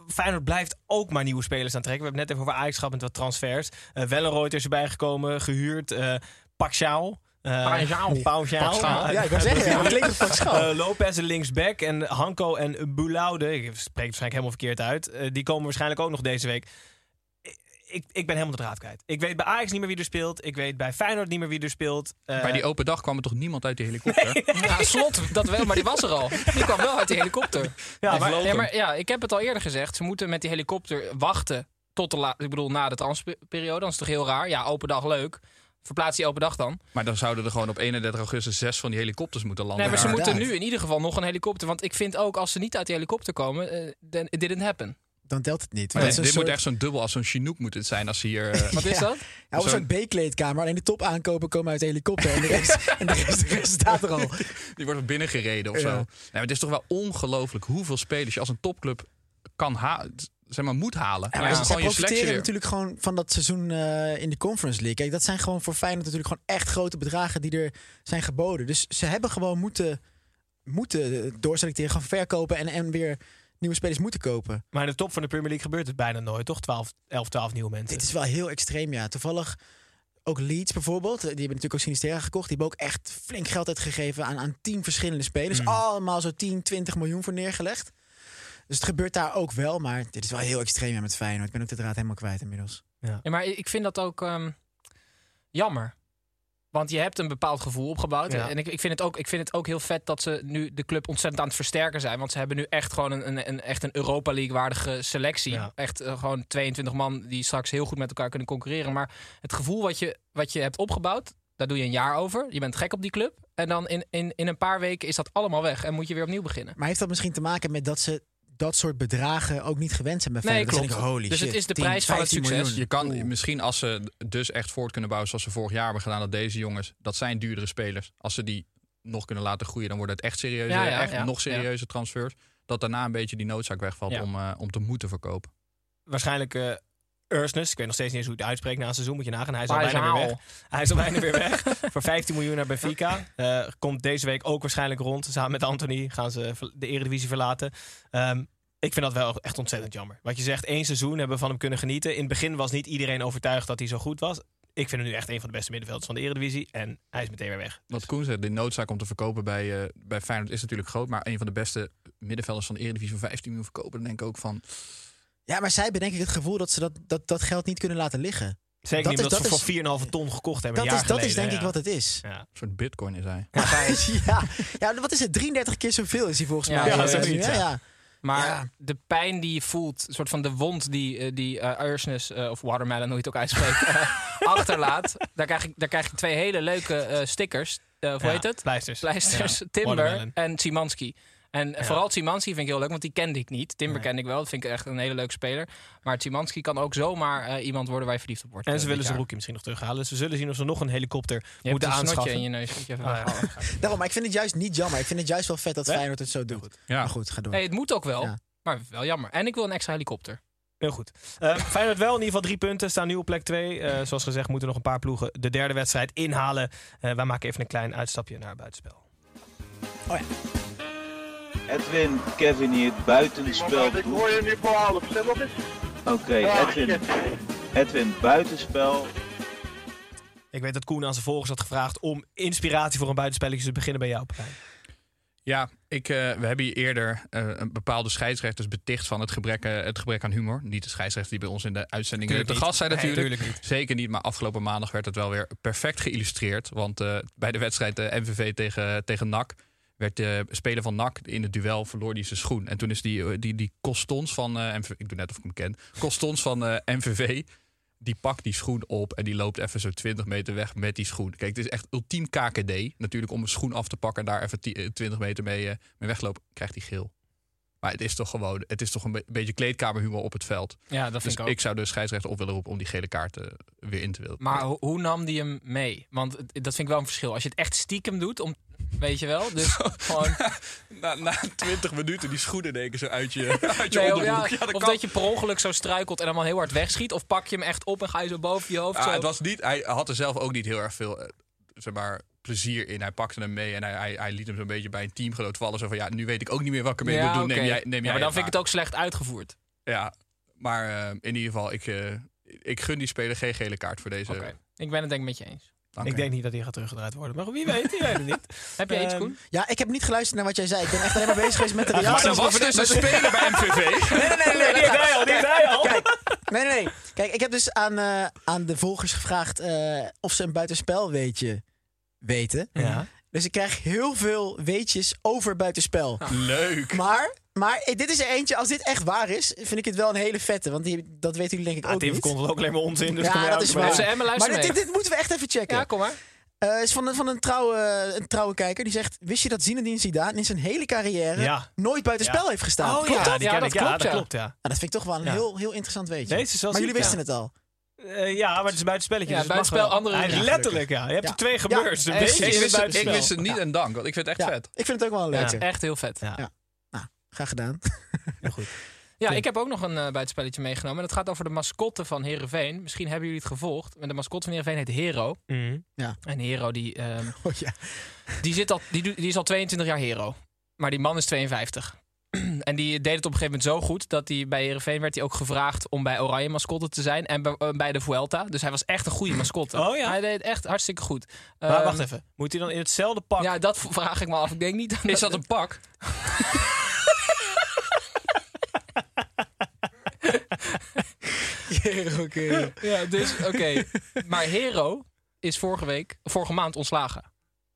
Speaker 2: Feyenoord blijft ook maar nieuwe spelers aantrekken. We hebben het net even over Ajax gehad met wat transfers. Wellenrooyd is erbij gekomen, gehuurd. Uh, Paxiao. Uh,
Speaker 7: Paxiao.
Speaker 2: Paxiao.
Speaker 6: Ja, ik wou zeggen, ja, dat klinkt.
Speaker 2: Uh, Lopez en linksback en Hanko en Boulaude, ik spreek het waarschijnlijk helemaal verkeerd uit, uh, die komen waarschijnlijk ook nog deze week. Ik, ik ben helemaal de draad kwijt. Ik weet bij Ajax niet meer wie er speelt. Ik weet bij Feyenoord niet meer wie er speelt. Uh,
Speaker 8: bij die open dag kwam er toch niemand uit die helikopter?
Speaker 7: Nee. Ja, slot, dat wel, maar die was er al. Die kwam wel uit die helikopter.
Speaker 2: Ja,
Speaker 7: maar, ja, maar ja, ik heb het al eerder gezegd. Ze moeten met die helikopter wachten tot de la ik bedoel, na de transperiode. Dan is het toch heel raar. Ja, open dag leuk. Verplaats die open dag dan.
Speaker 8: Maar dan zouden er gewoon op 31 augustus zes van die helikopters moeten landen.
Speaker 7: Nee, maar ze
Speaker 6: Ja,
Speaker 7: moeten nu in ieder geval nog een helikopter. Want ik vind ook, als ze niet uit die helikopter komen, uh, then it didn't happen.
Speaker 6: Dan telt het niet.
Speaker 8: Nee, dit
Speaker 6: soort-
Speaker 8: moet echt zo'n dubbel als zo'n Chinook moet het zijn als ze hier... eh,
Speaker 7: Wat is dat?
Speaker 6: Ja, of een soort B-kleedkamer. Alleen de top aankopen komen uit de helikopter. En de rest, en de rest, de rest staat er al.
Speaker 8: die wordt er binnengereden of
Speaker 6: Ja.
Speaker 8: zo. Nee, maar het is toch wel ongelooflijk hoeveel spelers je als een topclub kan halen. Zeg maar, moet halen.
Speaker 6: Ja,
Speaker 8: En
Speaker 6: maar profiteren natuurlijk gewoon van dat seizoen eh, in de Conference League. Kijk, dat zijn gewoon voor Feyenoord natuurlijk gewoon echt grote bedragen die er zijn geboden. Dus ze hebben gewoon moeten, moeten doorselecteren, gaan verkopen en, en weer nieuwe spelers moeten kopen.
Speaker 2: Maar in de top van de Premier League gebeurt het bijna nooit, toch? 12, 11, 12 nieuwe mensen.
Speaker 6: Dit is wel heel extreem, ja. Toevallig ook Leeds bijvoorbeeld. Die hebben natuurlijk ook Sinistera gekocht. Die hebben ook echt flink geld uitgegeven aan, aan tien verschillende spelers.
Speaker 2: Mm.
Speaker 6: Allemaal zo 10, 20 miljoen voor neergelegd. Dus het gebeurt daar ook wel. Maar dit is wel heel extreem ja, met Feyenoord. Ik ben ook de draad helemaal kwijt inmiddels.
Speaker 7: Ja, maar ik vind dat ook ehm, jammer. Want je hebt een bepaald gevoel opgebouwd.
Speaker 2: Ja.
Speaker 7: En ik, ik, vind het ook, ik vind het ook heel vet dat ze nu de club ontzettend aan het versterken zijn. Want ze hebben nu echt gewoon een, een, een, echt een Europa League-waardige selectie.
Speaker 2: Ja.
Speaker 7: Echt eh, gewoon 22 man die straks heel goed met elkaar kunnen concurreren. Maar het gevoel wat je, wat je hebt opgebouwd, daar doe je een jaar over. Je bent gek op die club. En dan in, in, in een paar weken is dat allemaal weg. En moet je weer opnieuw beginnen.
Speaker 6: Maar heeft dat misschien te maken met dat ze dat soort bedragen ook niet gewend zijn bij
Speaker 7: Nee,
Speaker 6: Feyenoord?
Speaker 7: Klopt. Dus het
Speaker 6: shit,
Speaker 7: is de
Speaker 6: 10,
Speaker 7: prijs van het
Speaker 6: 15
Speaker 7: succes.
Speaker 6: miljoen.
Speaker 8: Je kan misschien als ze dus echt voort kunnen bouwen zoals ze vorig jaar hebben gedaan, dat deze jongens, dat zijn duurdere spelers. Als ze die nog kunnen laten groeien, dan wordt het echt serieuze,
Speaker 7: Ja, ja,
Speaker 8: echt
Speaker 7: ja.
Speaker 8: nog serieuze transfers. Dat daarna een beetje die noodzaak wegvalt
Speaker 7: Ja.
Speaker 8: om, eh, om te moeten verkopen.
Speaker 2: Waarschijnlijk eh Ursnes. Ik weet nog steeds niet eens hoe ik het uitspreek na een seizoen. Moet je nagaan. Hij is al bijna weer weg. Hij is al bijna weer weg. Voor 15 miljoen naar Benfica. Eh, komt deze week ook waarschijnlijk rond. Samen met Anthony gaan ze de Eredivisie verlaten. Ehm, ik vind dat wel echt ontzettend jammer. Wat je zegt, één seizoen hebben we van hem kunnen genieten. In het begin was niet iedereen overtuigd dat hij zo goed was. Ik vind hem nu echt een van de beste middenvelders van de Eredivisie. En hij is meteen weer weg.
Speaker 8: Wat Koen zegt, de noodzaak om te verkopen bij, eh, bij Feyenoord is natuurlijk groot. Maar een van de beste middenvelders van de Eredivisie voor 15 miljoen verkopen, dan denk ik ook van...
Speaker 6: Ja, maar zij hebben denk ik het gevoel dat ze dat, dat, dat geld niet kunnen laten liggen.
Speaker 2: Zeker
Speaker 6: Dat
Speaker 2: niet
Speaker 6: is-
Speaker 2: omdat
Speaker 6: dat
Speaker 2: ze
Speaker 6: is-
Speaker 2: voor 4,5 ton gekocht hebben.
Speaker 6: Dat
Speaker 2: een
Speaker 6: is, dat is denk ik wat het is.
Speaker 2: Ja.
Speaker 8: Een soort bitcoin is hij.
Speaker 6: ja. ja, wat is het? 33 keer zoveel is hij volgens
Speaker 7: Ja,
Speaker 6: mij.
Speaker 7: ja,
Speaker 6: nu, hè?
Speaker 2: ja.
Speaker 6: ja.
Speaker 7: Maar
Speaker 6: Ja.
Speaker 7: de pijn die je voelt, een soort van de wond die, eh, die eh eh, of Watermelon, hoe je het ook uitspreekt, achterlaat. Daar krijg, ik, daar krijg ik twee hele leuke eh, stickers. Eh, hoe
Speaker 2: Ja,
Speaker 7: heet het?
Speaker 2: Pleisters.
Speaker 7: Pleisters,
Speaker 2: Ja,
Speaker 7: Timber
Speaker 2: Watermelon.
Speaker 7: en Simanski. En
Speaker 2: Ja.
Speaker 7: vooral Simanski vind ik heel leuk, want die kende ik niet. Timber
Speaker 2: Nee.
Speaker 7: kende ik wel, dat vind ik echt een hele leuke speler. Maar Simanski kan ook zomaar eh, iemand worden waar je verliefd op wordt.
Speaker 2: En
Speaker 7: eh,
Speaker 2: ze willen zijn rookie misschien nog terughalen. Dus we zullen zien of ze nog een helikopter
Speaker 7: Je hebt
Speaker 2: moeten
Speaker 7: een snotje
Speaker 2: aanschaffen.
Speaker 7: in je neus. je even
Speaker 2: ja.
Speaker 7: weghalen.
Speaker 6: Daarom, maar ik vind het juist niet jammer. Ik vind het juist wel vet dat? Feyenoord het zo doet.
Speaker 8: Ja.
Speaker 6: Maar goed, ga door.
Speaker 7: Nee, het moet ook wel,
Speaker 6: Ja.
Speaker 7: maar wel jammer. En ik wil een extra helikopter.
Speaker 2: Heel goed. Uh, Feyenoord wel in ieder geval drie punten. Staan nu op plek twee. Eh, zoals gezegd moeten nog een paar ploegen de derde wedstrijd inhalen. Eh, wij maken even een klein uitstapje naar buitenspel.
Speaker 6: Oh ja.
Speaker 12: Edwin, Kevin hier buitenspel
Speaker 3: Ik hoor je nu voor half. Zeg wat is?
Speaker 12: Oké,
Speaker 3: Ah,
Speaker 12: Edwin,
Speaker 3: shit.
Speaker 12: Edwin, buitenspel.
Speaker 2: Ik weet dat Koen aan zijn volgers had gevraagd om inspiratie voor een buitenspelletje te beginnen bij jou.
Speaker 8: Ja, ik, eh, we hebben hier eerder eh, een bepaalde scheidsrechters beticht van het gebrek, eh, het gebrek aan humor. Niet de scheidsrechters die bij ons in de uitzending te
Speaker 2: niet.
Speaker 8: gast zijn
Speaker 2: Nee,
Speaker 8: natuurlijk.
Speaker 2: niet.
Speaker 8: Zeker niet, maar afgelopen maandag werd het wel weer perfect geïllustreerd. Want eh, bij de wedstrijd MVV tegen, tegen NAC werd de speler van NAC in het duel verloor die zijn schoen. En toen is die, eh, die, die Costons van eh, MVV, ik doe net of ik hem ken, Costons van eh, MVV, die pakt die schoen op en die loopt even zo 20 meter weg met die schoen. Kijk, het is echt ultiem KKD. Natuurlijk om een schoen af te pakken en daar even ti- eh, 20 meter mee, eh, mee weglopen, krijgt hij geel. Maar het is toch gewoon, het is toch een be- beetje kleedkamerhumor op het veld.
Speaker 7: Ja, dat vind
Speaker 8: dus
Speaker 7: ik ook.
Speaker 8: ik zou de scheidsrechter op willen roepen om die gele kaart weer in te willen.
Speaker 7: Maar ho- hoe nam die hem mee? Want dat vind ik wel een verschil. Als je het echt stiekem doet, om, weet je wel. Dus gewoon.
Speaker 8: na, na 20 minuten die schoenen denken zo uit je, uit je
Speaker 7: Nee, of
Speaker 8: onderbroek.
Speaker 7: ja,
Speaker 8: Ja, dat
Speaker 7: of
Speaker 8: kan.
Speaker 7: dat je per ongeluk zo struikelt en wel heel hard wegschiet. Of pak je hem echt op en ga je zo boven je hoofd.
Speaker 8: Ja,
Speaker 7: zo.
Speaker 8: het was niet, hij had er zelf ook niet heel erg veel eh, zeg maar, plezier in. Hij pakte hem mee en hij, hij, hij liet hem zo'n beetje bij een teamgenoot vallen. Zo van, ja, nu weet ik ook niet meer wat ik ermee
Speaker 7: Ja,
Speaker 8: moet doen.
Speaker 7: oké.
Speaker 8: Neem jij, neem
Speaker 7: Ja,
Speaker 8: jij
Speaker 7: maar dan vind ik het ook slecht uitgevoerd.
Speaker 8: Ja, maar eh, in ieder geval, ik, eh, ik gun die speler geen gele kaart voor deze.
Speaker 7: Ik ben het denk ik met je eens.
Speaker 2: Ik denk niet dat hij gaat teruggedraaid worden. Maar wie weet, je weet het niet.
Speaker 7: Heb jij iets,
Speaker 2: Ehm,
Speaker 7: Koen?
Speaker 6: Ja, ik heb niet geluisterd naar wat jij zei. Ik ben echt alleen maar bezig geweest met de
Speaker 8: Maar
Speaker 6: reacties.
Speaker 8: er was dus een speler bij MVV.
Speaker 6: Nee, nee, nee, nee,
Speaker 2: die jij al, die heb jij al.
Speaker 6: Kijk, nee, nee, nee. Kijk, ik heb dus aan, eh, aan de volgers gevraagd eh, of ze een buitenspel weetje weten.
Speaker 2: Ja.
Speaker 6: Dus ik krijg heel veel weetjes over buitenspel.
Speaker 8: Leuk.
Speaker 6: Maar, maar eh, dit is er eentje, als dit echt waar is, vind ik het wel een hele vette. Want die, dat weten jullie denk ik
Speaker 2: Ja,
Speaker 6: ook
Speaker 2: Tim
Speaker 6: niet.
Speaker 2: verkondigt ook alleen maar onzin. Dus
Speaker 6: ja, dat is waar.
Speaker 7: Emma, luister
Speaker 6: maar dit, dit, dit moeten we echt even checken.
Speaker 7: Ja, kom maar.
Speaker 6: Eh, is van, een- van een, trouwe, een trouwe kijker. Die zegt, wist je dat Zinedine Zidane in zijn hele carrière
Speaker 2: Ja.
Speaker 6: nooit buitenspel
Speaker 2: Ja.
Speaker 6: heeft gestaan?
Speaker 2: Oh
Speaker 6: Klopt
Speaker 2: ja,
Speaker 6: dat?
Speaker 7: Ja, dat klopt,
Speaker 2: dat
Speaker 7: ja.
Speaker 2: klopt, ja.
Speaker 6: Nou, dat vind ik toch wel een
Speaker 2: Ja.
Speaker 6: heel, heel interessant weetje.
Speaker 2: Wel
Speaker 6: maar jullie wisten
Speaker 2: ja.
Speaker 6: het al.
Speaker 2: Eh, ja, maar het is een buitenspelletje.
Speaker 7: Ja,
Speaker 2: dus
Speaker 7: buitenspel, andere.
Speaker 2: Letterlijk, ja. Je hebt
Speaker 6: Ja.
Speaker 2: er twee gebeurd. Beetje
Speaker 7: ik
Speaker 8: wist, het, ik
Speaker 2: buitenspel.
Speaker 8: wist het niet en dank, want ik vind het echt vet.
Speaker 6: ik vind het ook wel leuk.
Speaker 7: Echt heel vet.
Speaker 2: Ja.
Speaker 6: Ja. Graag gedaan.
Speaker 7: Ja, ik heb ook nog een eh, buitenspelletje meegenomen. En dat gaat over de mascotte van Herenveen. Misschien hebben jullie het gevolgd. Maar de mascotte van Herenveen heet Hero.
Speaker 2: Mhm.
Speaker 7: En Hero die, ehm,
Speaker 6: Oh, ja.
Speaker 7: die, zit al, die, die is al 22 jaar Hero. Maar die man is 52. En die deed het op een gegeven moment zo goed dat hij bij Herenveen werd hij ook gevraagd om bij Oranje mascotte te zijn en bij, eh, bij de Vuelta. Dus hij was echt een goede mascotte.
Speaker 2: Oh ja?
Speaker 7: Hij deed echt hartstikke goed.
Speaker 2: Maar
Speaker 7: Ehm,
Speaker 2: wacht even. Moet hij dan in hetzelfde pak?
Speaker 7: Ja, dat vraag ik me af. Ik denk niet.
Speaker 8: Is dat een pak?
Speaker 6: Oké.
Speaker 7: Ja, dus oké. Maar Hero is vorige week, vorige maand ontslagen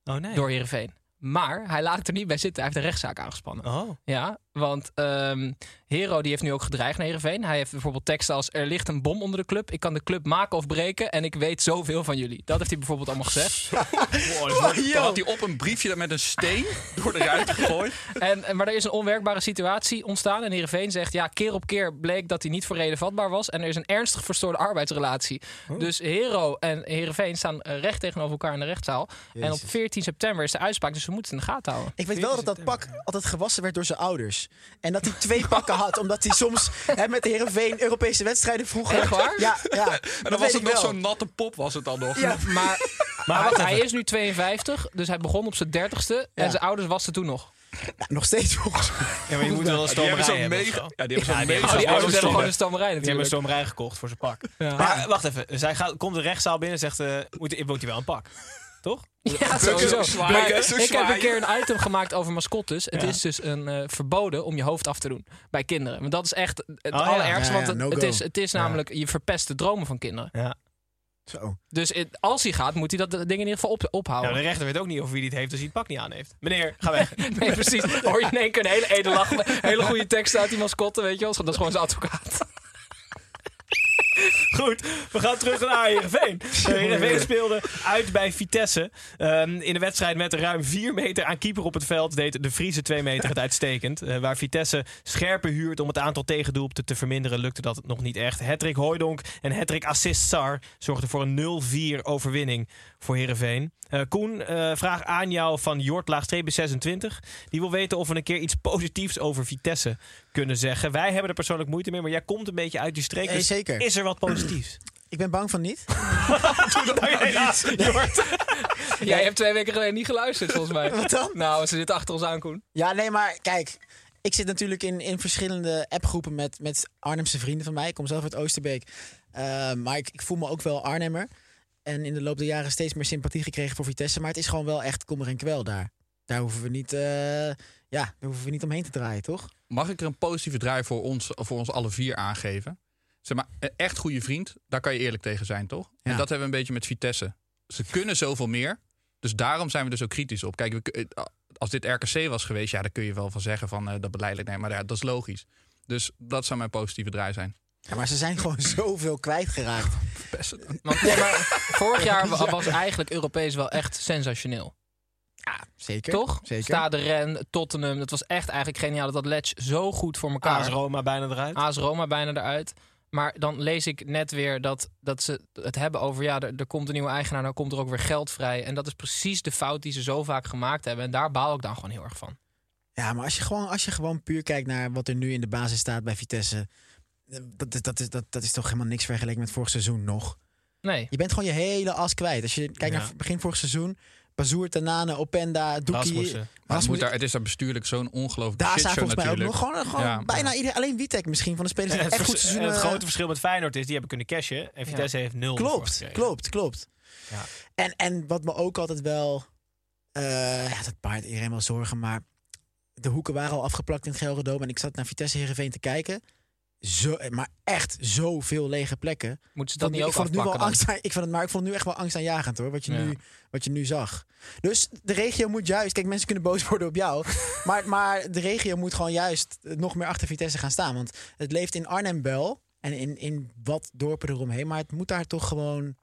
Speaker 2: Oh nee.
Speaker 7: door Herenveen. Maar hij laat het er niet bij zitten. Hij heeft een rechtszaak aangespannen.
Speaker 2: Oh.
Speaker 7: Ja, want ehm, Hero die heeft nu ook gedreigd naar Heerenveen. Hij heeft bijvoorbeeld teksten als... Er ligt een bom onder de club. Ik kan de club maken of breken. En ik weet zoveel van jullie. Dat heeft hij bijvoorbeeld allemaal gezegd.
Speaker 8: Dan had hij op een briefje met een steen door de ruit gegooid.
Speaker 7: En, en- maar er is een onwerkbare situatie ontstaan. En Heerenveen zegt... Ja, keer op keer bleek dat hij niet voor reden vatbaar was. En er is een ernstig verstoorde arbeidsrelatie. Dus Hero en Heerenveen staan recht tegenover elkaar in de rechtszaal. En op 14 september is de uitspraak. Dus we moeten het in de gaten houden.
Speaker 6: Ik weet wel dat dat pak altijd gewassen werd door zijn ouders. En dat hij twee pakken had, omdat hij soms hè, met de Heerenveen Europese wedstrijden vroeger...
Speaker 7: Echt waar?
Speaker 6: Ja, ja.
Speaker 8: En
Speaker 6: dat
Speaker 8: dan was het nog zo'n natte pop, was het dan nog.
Speaker 6: Ja.
Speaker 7: Maar, maar
Speaker 2: wacht
Speaker 7: hij is nu 52. Dus hij begon op zijn 30ste.
Speaker 6: Ja.
Speaker 7: En zijn ouders wasten toen nog.
Speaker 6: Ja, nog steeds volgens mij.
Speaker 2: Ja, maar je moet wel een
Speaker 8: Die hebben
Speaker 2: stomerij
Speaker 8: zo'n
Speaker 2: hebben. zo.
Speaker 8: Ja, die hebben zo'n
Speaker 2: Ja, die
Speaker 8: mega...
Speaker 7: Oh, die ouders hebben gewoon een stomerij
Speaker 2: Die hebben een
Speaker 7: natuurlijk.
Speaker 2: stomerij gekocht voor zijn pak.
Speaker 7: Ja.
Speaker 2: Maar wacht even. Zij gaat, komt de rechtszaal binnen en zegt... eh moet, moet hij wel een pak? Toch?
Speaker 7: Ja, sowieso.
Speaker 8: zwaai,
Speaker 7: Maar?
Speaker 8: Zo
Speaker 7: ik heb een keer een item gemaakt over mascottes. Het
Speaker 2: Ja.
Speaker 7: is dus een eh, verboden om je hoofd af te doen bij kinderen. Want dat is echt het
Speaker 2: ja.
Speaker 7: allerergste.
Speaker 6: Ja, ja,
Speaker 7: want het,
Speaker 6: no
Speaker 7: het
Speaker 6: go.
Speaker 7: is, het is namelijk, je verpest de dromen van kinderen.
Speaker 2: Ja.
Speaker 6: Zo.
Speaker 7: Dus als hij gaat, moet hij dat ding in ieder geval op,
Speaker 2: Ja,
Speaker 7: ophouden.
Speaker 2: de rechter weet ook niet of wie die het heeft als hij het pak niet aan heeft. Meneer, ga weg.
Speaker 7: Nee, precies. Hoor je in één keer een hele. Hele goede tekst uit die mascotte, weet je wel. Dat is gewoon zijn advocaat.
Speaker 2: Goed, we gaan terug naar Heerenveen. Uh, Heerenveen speelde uit bij Vitesse. Ehm, in de wedstrijd met ruim 4 meter aan keeper op het veld... deed de Friese 2 meter het uitstekend. Eh, waar Vitesse scherpen huurt om het aantal tegendoelpunten te verminderen... lukte dat nog niet echt. Hattrick Hooidonk en Hattrick Assist Sar zorgden voor een 0-4 overwinning voor Heerenveen. Eh, Koen, eh, vraag aan jou van Jort Laagstrepen 26. Die wil weten of we een keer iets positiefs over Vitesse kunnen zeggen. Wij hebben er persoonlijk moeite mee, maar jij komt een beetje uit die streek.
Speaker 6: Nee,
Speaker 2: dus
Speaker 6: zeker.
Speaker 2: Is er wat positiefs?
Speaker 6: Ik ben bang van niet.
Speaker 2: Nou ja.
Speaker 7: Jij hebt twee weken geleden niet geluisterd, volgens mij.
Speaker 6: Wat dan?
Speaker 7: Nou, ze zitten achter ons aan, Koen.
Speaker 6: Ja, nee, maar kijk. Ik zit natuurlijk in, in verschillende appgroepen met, met Arnhemse vrienden van mij. Ik kom zelf uit Oosterbeek. Eh, maar ik, ik voel me ook wel Arnhemmer. En in de loop der jaren steeds meer sympathie gekregen voor Vitesse. Maar het is gewoon wel echt kommer en kwel daar. Daar hoeven we niet, eh, ja, daar hoeven we niet omheen te draaien, toch?
Speaker 8: Mag ik er een positieve draai voor ons, voor ons alle vier aangeven? Zeg maar, een echt goede vriend, daar kan je eerlijk tegen zijn, toch? En dat hebben we een beetje met Vitesse. Ze kunnen zoveel meer. Dus daarom zijn we er zo kritisch op. Kijk, we, eh, als dit RKC was geweest, ja, dan kun je wel van zeggen van eh, dat beleidelijk. Nee, maar ja, dat is logisch. Dus dat zou mijn positieve draai zijn.
Speaker 6: Ja, maar ze zijn gewoon zoveel kwijtgeraakt.
Speaker 7: Want, nee, maar vorig jaar wa-
Speaker 6: Ja.
Speaker 7: was eigenlijk Europees wel echt sensationeel.
Speaker 6: Zeker.
Speaker 7: Toch?
Speaker 6: Zeker.
Speaker 7: Stade Ren, Tottenham. Dat was echt eigenlijk geniaal. Dat Ledge zo goed voor elkaar.
Speaker 2: AS Roma bijna eruit.
Speaker 7: AS Roma bijna eruit. Maar dan lees ik net weer dat, dat ze het hebben over... ja, er, er komt een nieuwe eigenaar, dan komt er ook weer geld vrij. En dat is precies de fout die ze zo vaak gemaakt hebben. En daar baal ik dan gewoon heel erg van.
Speaker 6: Ja, maar als je, gewoon, als je gewoon puur kijkt naar wat er nu in de basis staat bij Vitesse. eh, Dat, is- dat, is, dat, dat is toch helemaal niks vergeleken met vorig seizoen nog.
Speaker 7: Nee.
Speaker 6: Je bent gewoon je hele as kwijt. Als je kijkt
Speaker 8: Ja.
Speaker 6: naar begin vorig seizoen. Bazoer, Tanane, Openda, Doekie.
Speaker 8: Maar het, moet daar, het is daar bestuurlijk zo'n ongelooflijk
Speaker 6: Daar staat volgens mij ook nog gewoon, gewoon
Speaker 8: Ja.
Speaker 6: bijna iedereen. Alleen Witek misschien van de spelers die echt
Speaker 2: het,
Speaker 6: goed seizoen
Speaker 2: en het grote verschil met Feyenoord is, die hebben kunnen cashen. En Vitesse heeft nul.
Speaker 6: Klopt, klopt, klopt.
Speaker 2: Ja.
Speaker 6: En, en wat me ook altijd wel... eh, ja, dat baart iedereen wel zorgen, maar... De hoeken waren al afgeplakt in het Gelredome. En ik zat naar Vitesse Heerenveen te kijken. Zo, maar echt zoveel lege plekken.
Speaker 7: Moeten ze dat niet ook
Speaker 6: ik vond het nu wel angst, ik vond het, maar ik vond het nu echt wel angstaanjagend hoor. Wat je,
Speaker 7: Ja.
Speaker 6: nu, wat je nu zag. Dus de regio moet juist. Kijk, mensen kunnen boos worden op jou. maar, maar de regio moet gewoon juist nog meer achter Vitesse gaan staan. Want het leeft in Arnhem wel. En in, in wat dorpen eromheen. Maar het moet daar toch gewoon.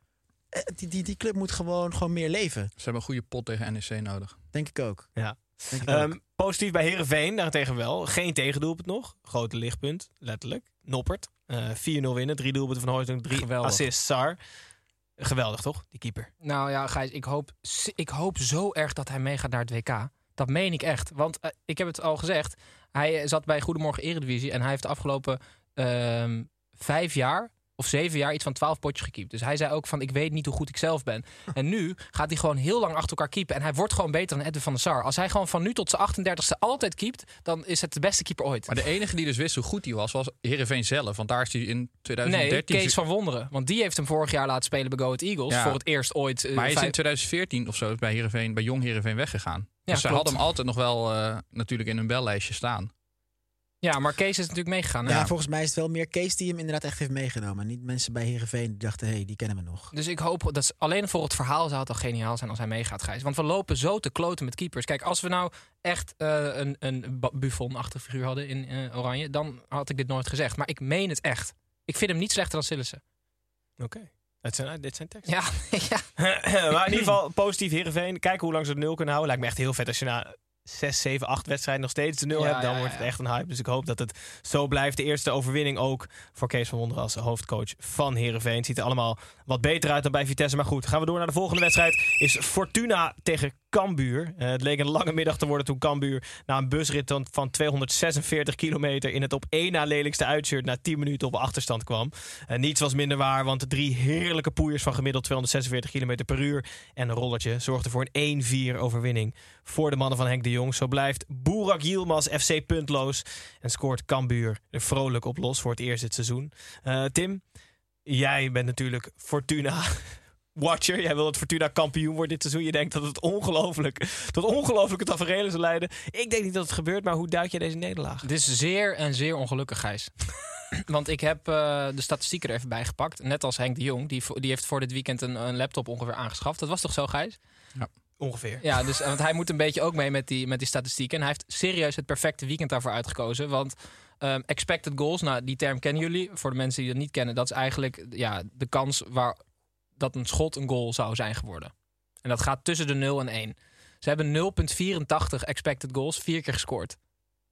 Speaker 6: eh, Die, die, die club moet gewoon, gewoon meer leven.
Speaker 8: Ze hebben een goede pot tegen NEC nodig.
Speaker 6: Denk ik ook.
Speaker 2: Ja. Ehm, positief bij Herenveen daarentegen wel. Geen tegendoelpunt nog. Grote lichtpunt, letterlijk. Noppert. Eh 4-0 winnen. Drie doelpunten van Hoijsdonk. Drie
Speaker 7: Geweldig.
Speaker 2: assists. Sar. Geweldig toch, die keeper?
Speaker 7: Nou ja, Gijs, ik hoop, ik hoop zo erg dat hij meegaat naar het WK. Dat meen ik echt. Want eh, ik heb het al gezegd. Hij eh, zat bij Goedemorgen Eredivisie. En hij heeft de afgelopen ehm, vijf jaar of zeven jaar iets van twaalf potjes gekiept. Dus hij zei ook van, ik weet niet hoe goed ik zelf ben. En nu gaat hij gewoon heel lang achter elkaar keepen. En hij wordt gewoon beter dan Edwin van der Sar. Als hij gewoon van nu tot zijn 38ste altijd keept... dan is het de beste keeper ooit.
Speaker 8: Maar de enige die dus wist hoe goed hij was, was Heerenveen zelf. Want daar is hij in 2013...
Speaker 7: Nee, Kees van Wonderen. Want die heeft hem vorig jaar laten spelen bij Go Ahead Eagles.
Speaker 8: Ja.
Speaker 7: Voor het eerst ooit. eh,
Speaker 8: Maar hij is
Speaker 7: vijf-
Speaker 8: in 2014 of zo bij, Heerenveen, bij Jong Heerenveen weggegaan.
Speaker 7: Ja,
Speaker 8: dus
Speaker 7: klopt.
Speaker 8: hadden hem altijd nog wel eh, natuurlijk in hun bellijstje staan.
Speaker 7: Ja, maar Kees is natuurlijk meegegaan. hè?
Speaker 6: Ja, volgens mij is het wel meer Kees die hem inderdaad echt heeft meegenomen. Niet mensen bij Heerenveen die dachten, hé, hey, die kennen we nog.
Speaker 7: Dus ik hoop dat ze- alleen voor het verhaal zou het al geniaal zijn als hij meegaat, Gijs. Want we lopen zo te kloten met keepers. Kijk, als we nou echt eh, een, een Buffon-achtig figuur hadden in eh, Oranje, dan had ik dit nooit gezegd. Maar ik meen het echt. Ik vind hem niet slechter dan Sillissen.
Speaker 2: Oké. Dit zijn, dit zijn teksten.
Speaker 7: Ja,
Speaker 2: maar in ieder geval positief Heerenveen. Kijken hoe lang ze de nul kunnen houden. Lijkt me echt heel vet als je na 6, 7, 8 wedstrijden nog steeds de nul
Speaker 7: Ja,
Speaker 2: hebt. Dan
Speaker 7: ja,
Speaker 2: wordt het echt een hype. Dus ik hoop dat het zo blijft. De eerste overwinning ook voor Kees van Wonderen als hoofdcoach van Heerenveen. Het ziet er allemaal wat beter uit dan bij Vitesse. Maar goed, gaan we door naar de volgende wedstrijd. Is Fortuna tegen Cambuur. Eh, het leek een lange middag te worden toen Cambuur na een busrit van- van 246 kilometer in het op één na lelijkste uitshirt na 10 minuten op achterstand kwam. Eh, niets was minder waar, want de drie heerlijke poeiers van gemiddeld 246 km per uur en een rollertje zorgden voor een 1-4 overwinning voor de mannen van Henk de Jong. Zo blijft Boerak Yilmaz FC puntloos en scoort Cambuur er vrolijk op los voor het eerst dit seizoen. Eh, Tim, jij bent natuurlijk Fortuna watcher. Jij wil dat Fortuna kampioen wordt dit seizoen. Je denkt dat het ongelooflijk tot ongelooflijke tafereelen zal leiden. Ik denk niet dat het gebeurt, maar hoe duik jij deze nederlaag?
Speaker 7: Het is zeer en zeer ongelukkig, Gijs. Want ik heb eh, de statistieken er even bij gepakt. Net als Henk de Jong. Die, die heeft voor dit weekend een, een laptop ongeveer aangeschaft. Dat was toch zo, Gijs?
Speaker 2: Ongeveer.
Speaker 7: Ja, dus, want hij moet een beetje ook mee met die, met die statistieken. En hij heeft serieus het perfecte weekend daarvoor uitgekozen. Want ehm, expected goals, nou, die term kennen jullie. Voor de mensen die dat niet kennen, dat is eigenlijk ja, de kans waar dat een schot een goal zou zijn geworden. En dat gaat tussen de 0 en 1. Ze hebben 0,84 expected goals, vier keer gescoord.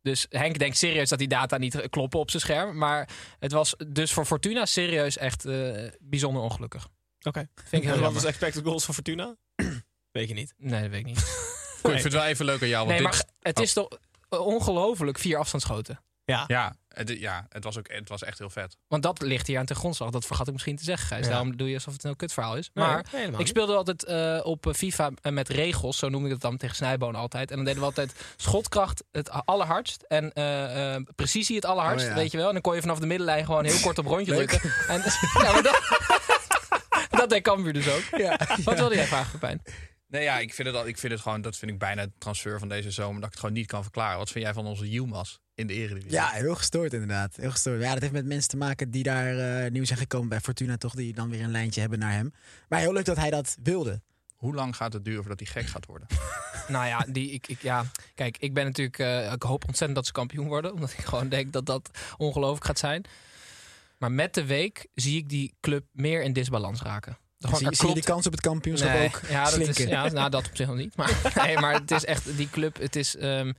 Speaker 7: Dus Henk denkt serieus dat die data niet kloppen op zijn scherm. Maar het was dus voor Fortuna serieus echt eh, bijzonder ongelukkig.
Speaker 2: Oké.
Speaker 7: Vind ik heel
Speaker 2: Wat is expected goals van Fortuna? Weet je niet.
Speaker 7: Nee, dat weet ik niet.
Speaker 8: Goed, ik vind het wel even leuk aan jou. Want
Speaker 7: Nee,
Speaker 8: dit
Speaker 7: maar het is toch ongelooflijk vier afstandsschoten.
Speaker 2: Ja.
Speaker 8: Ja, Het, ja, het was, ook, het was echt heel vet.
Speaker 7: Want dat ligt hier aan ten grondslag. Dat vergat ik misschien te zeggen, Gijs.
Speaker 8: Ja.
Speaker 7: Daarom doe je alsof het een heel kutverhaal is.
Speaker 2: Nee,
Speaker 7: Maar
Speaker 2: nee,
Speaker 7: ik speelde altijd eh, op FIFA met regels. Zo noem ik het dan tegen Snijboon altijd. En dan deden we altijd schotkracht het allerhardst. En eh, eh, precisie het allerhardst,
Speaker 6: Oh ja.
Speaker 7: weet je wel. En dan kon je vanaf de middenlijn gewoon heel kort op rondje
Speaker 6: Leuk.
Speaker 7: drukken. En, ja, maar dat, dat deed Cambuur dus ook.
Speaker 6: Ja,
Speaker 7: Wat wilde jij vragen, Pepijn?
Speaker 8: Nee, ja, ik vind het, al, ik vind het gewoon, dat vind ik bijna het transfer van deze zomer, dat ik het gewoon niet kan verklaren. Wat vind jij van onze Yilmaz in de Eredivisie?
Speaker 6: Ja, heel gestoord inderdaad. Heel gestoord. Ja, dat heeft met mensen te maken die daar eh, nieuw zijn gekomen bij Fortuna, toch? Die dan weer een lijntje hebben naar hem. Maar heel leuk dat hij dat wilde.
Speaker 8: Hoe lang gaat het duren voordat hij gek gaat worden?
Speaker 7: Nou ja, die, ik, ik, ja, kijk, ik ben natuurlijk. eh, ik hoop ontzettend dat ze kampioen worden. Omdat ik gewoon denk dat dat ongelooflijk gaat zijn. Maar met de week zie ik die club meer in disbalans raken. Gewoon,
Speaker 6: zie, zie je die kans op het kampioenschap
Speaker 7: Nee,
Speaker 6: ook
Speaker 7: ja, dat is, ja, nou, dat op zich nog niet. Maar, nee, maar het is echt, die club, het is, ehm,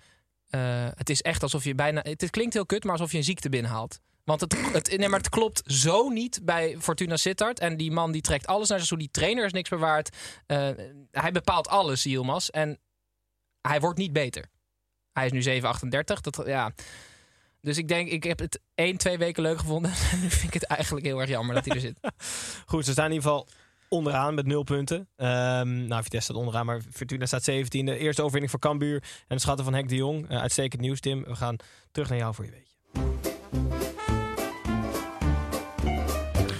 Speaker 7: eh, het is echt alsof je bijna, het klinkt heel kut, maar alsof je een ziekte binnenhaalt. Want het, het, nee, maar het klopt zo niet bij Fortuna Sittard. En die man die trekt alles naar zich toe. Die trainer is niks bewaard. Eh, hij bepaalt alles, Yilmaz. En hij wordt niet beter. Hij is nu 7,38. Dat, ja. Dus ik denk, ik heb het één, twee weken leuk gevonden. En nu vind ik het eigenlijk heel erg jammer dat hij er zit.
Speaker 2: Goed, ze staan in ieder geval onderaan met nul punten. Ehm nou, Vitesse staat onderaan, maar Fortuna staat 17e. Eerste overwinning voor Cambuur en de schatten van Henk de Jong. Eh, uitstekend nieuws, Tim. We gaan terug naar jou voor je weetje.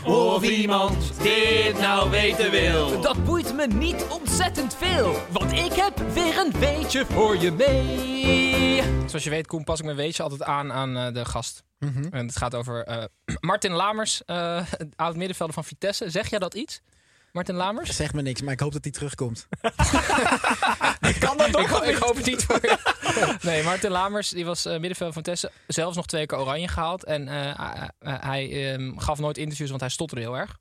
Speaker 13: Of iemand dit nou weten wil. Dat boeit me niet ontzettend veel. Want ik heb weer een weetje voor je mee.
Speaker 7: Zoals je weet, Koen, pas ik mijn weetje altijd aan aan eh, de gast.
Speaker 6: Mhm.
Speaker 7: En het gaat over eh, Martin Lamers, eh oud middenvelder van Vitesse. Zeg jij dat iets? Martin Lamers?
Speaker 6: Zeg me niks, maar ik hoop dat hij terugkomt.
Speaker 7: kan dat ik, ho- ik hoop het niet voor je. Nee, Martin Lamers die was eh, middenvelder van Vitesse. Zelfs nog twee keer oranje gehaald. En eh, hij ehm, gaf nooit interviews, want hij stotterde heel erg.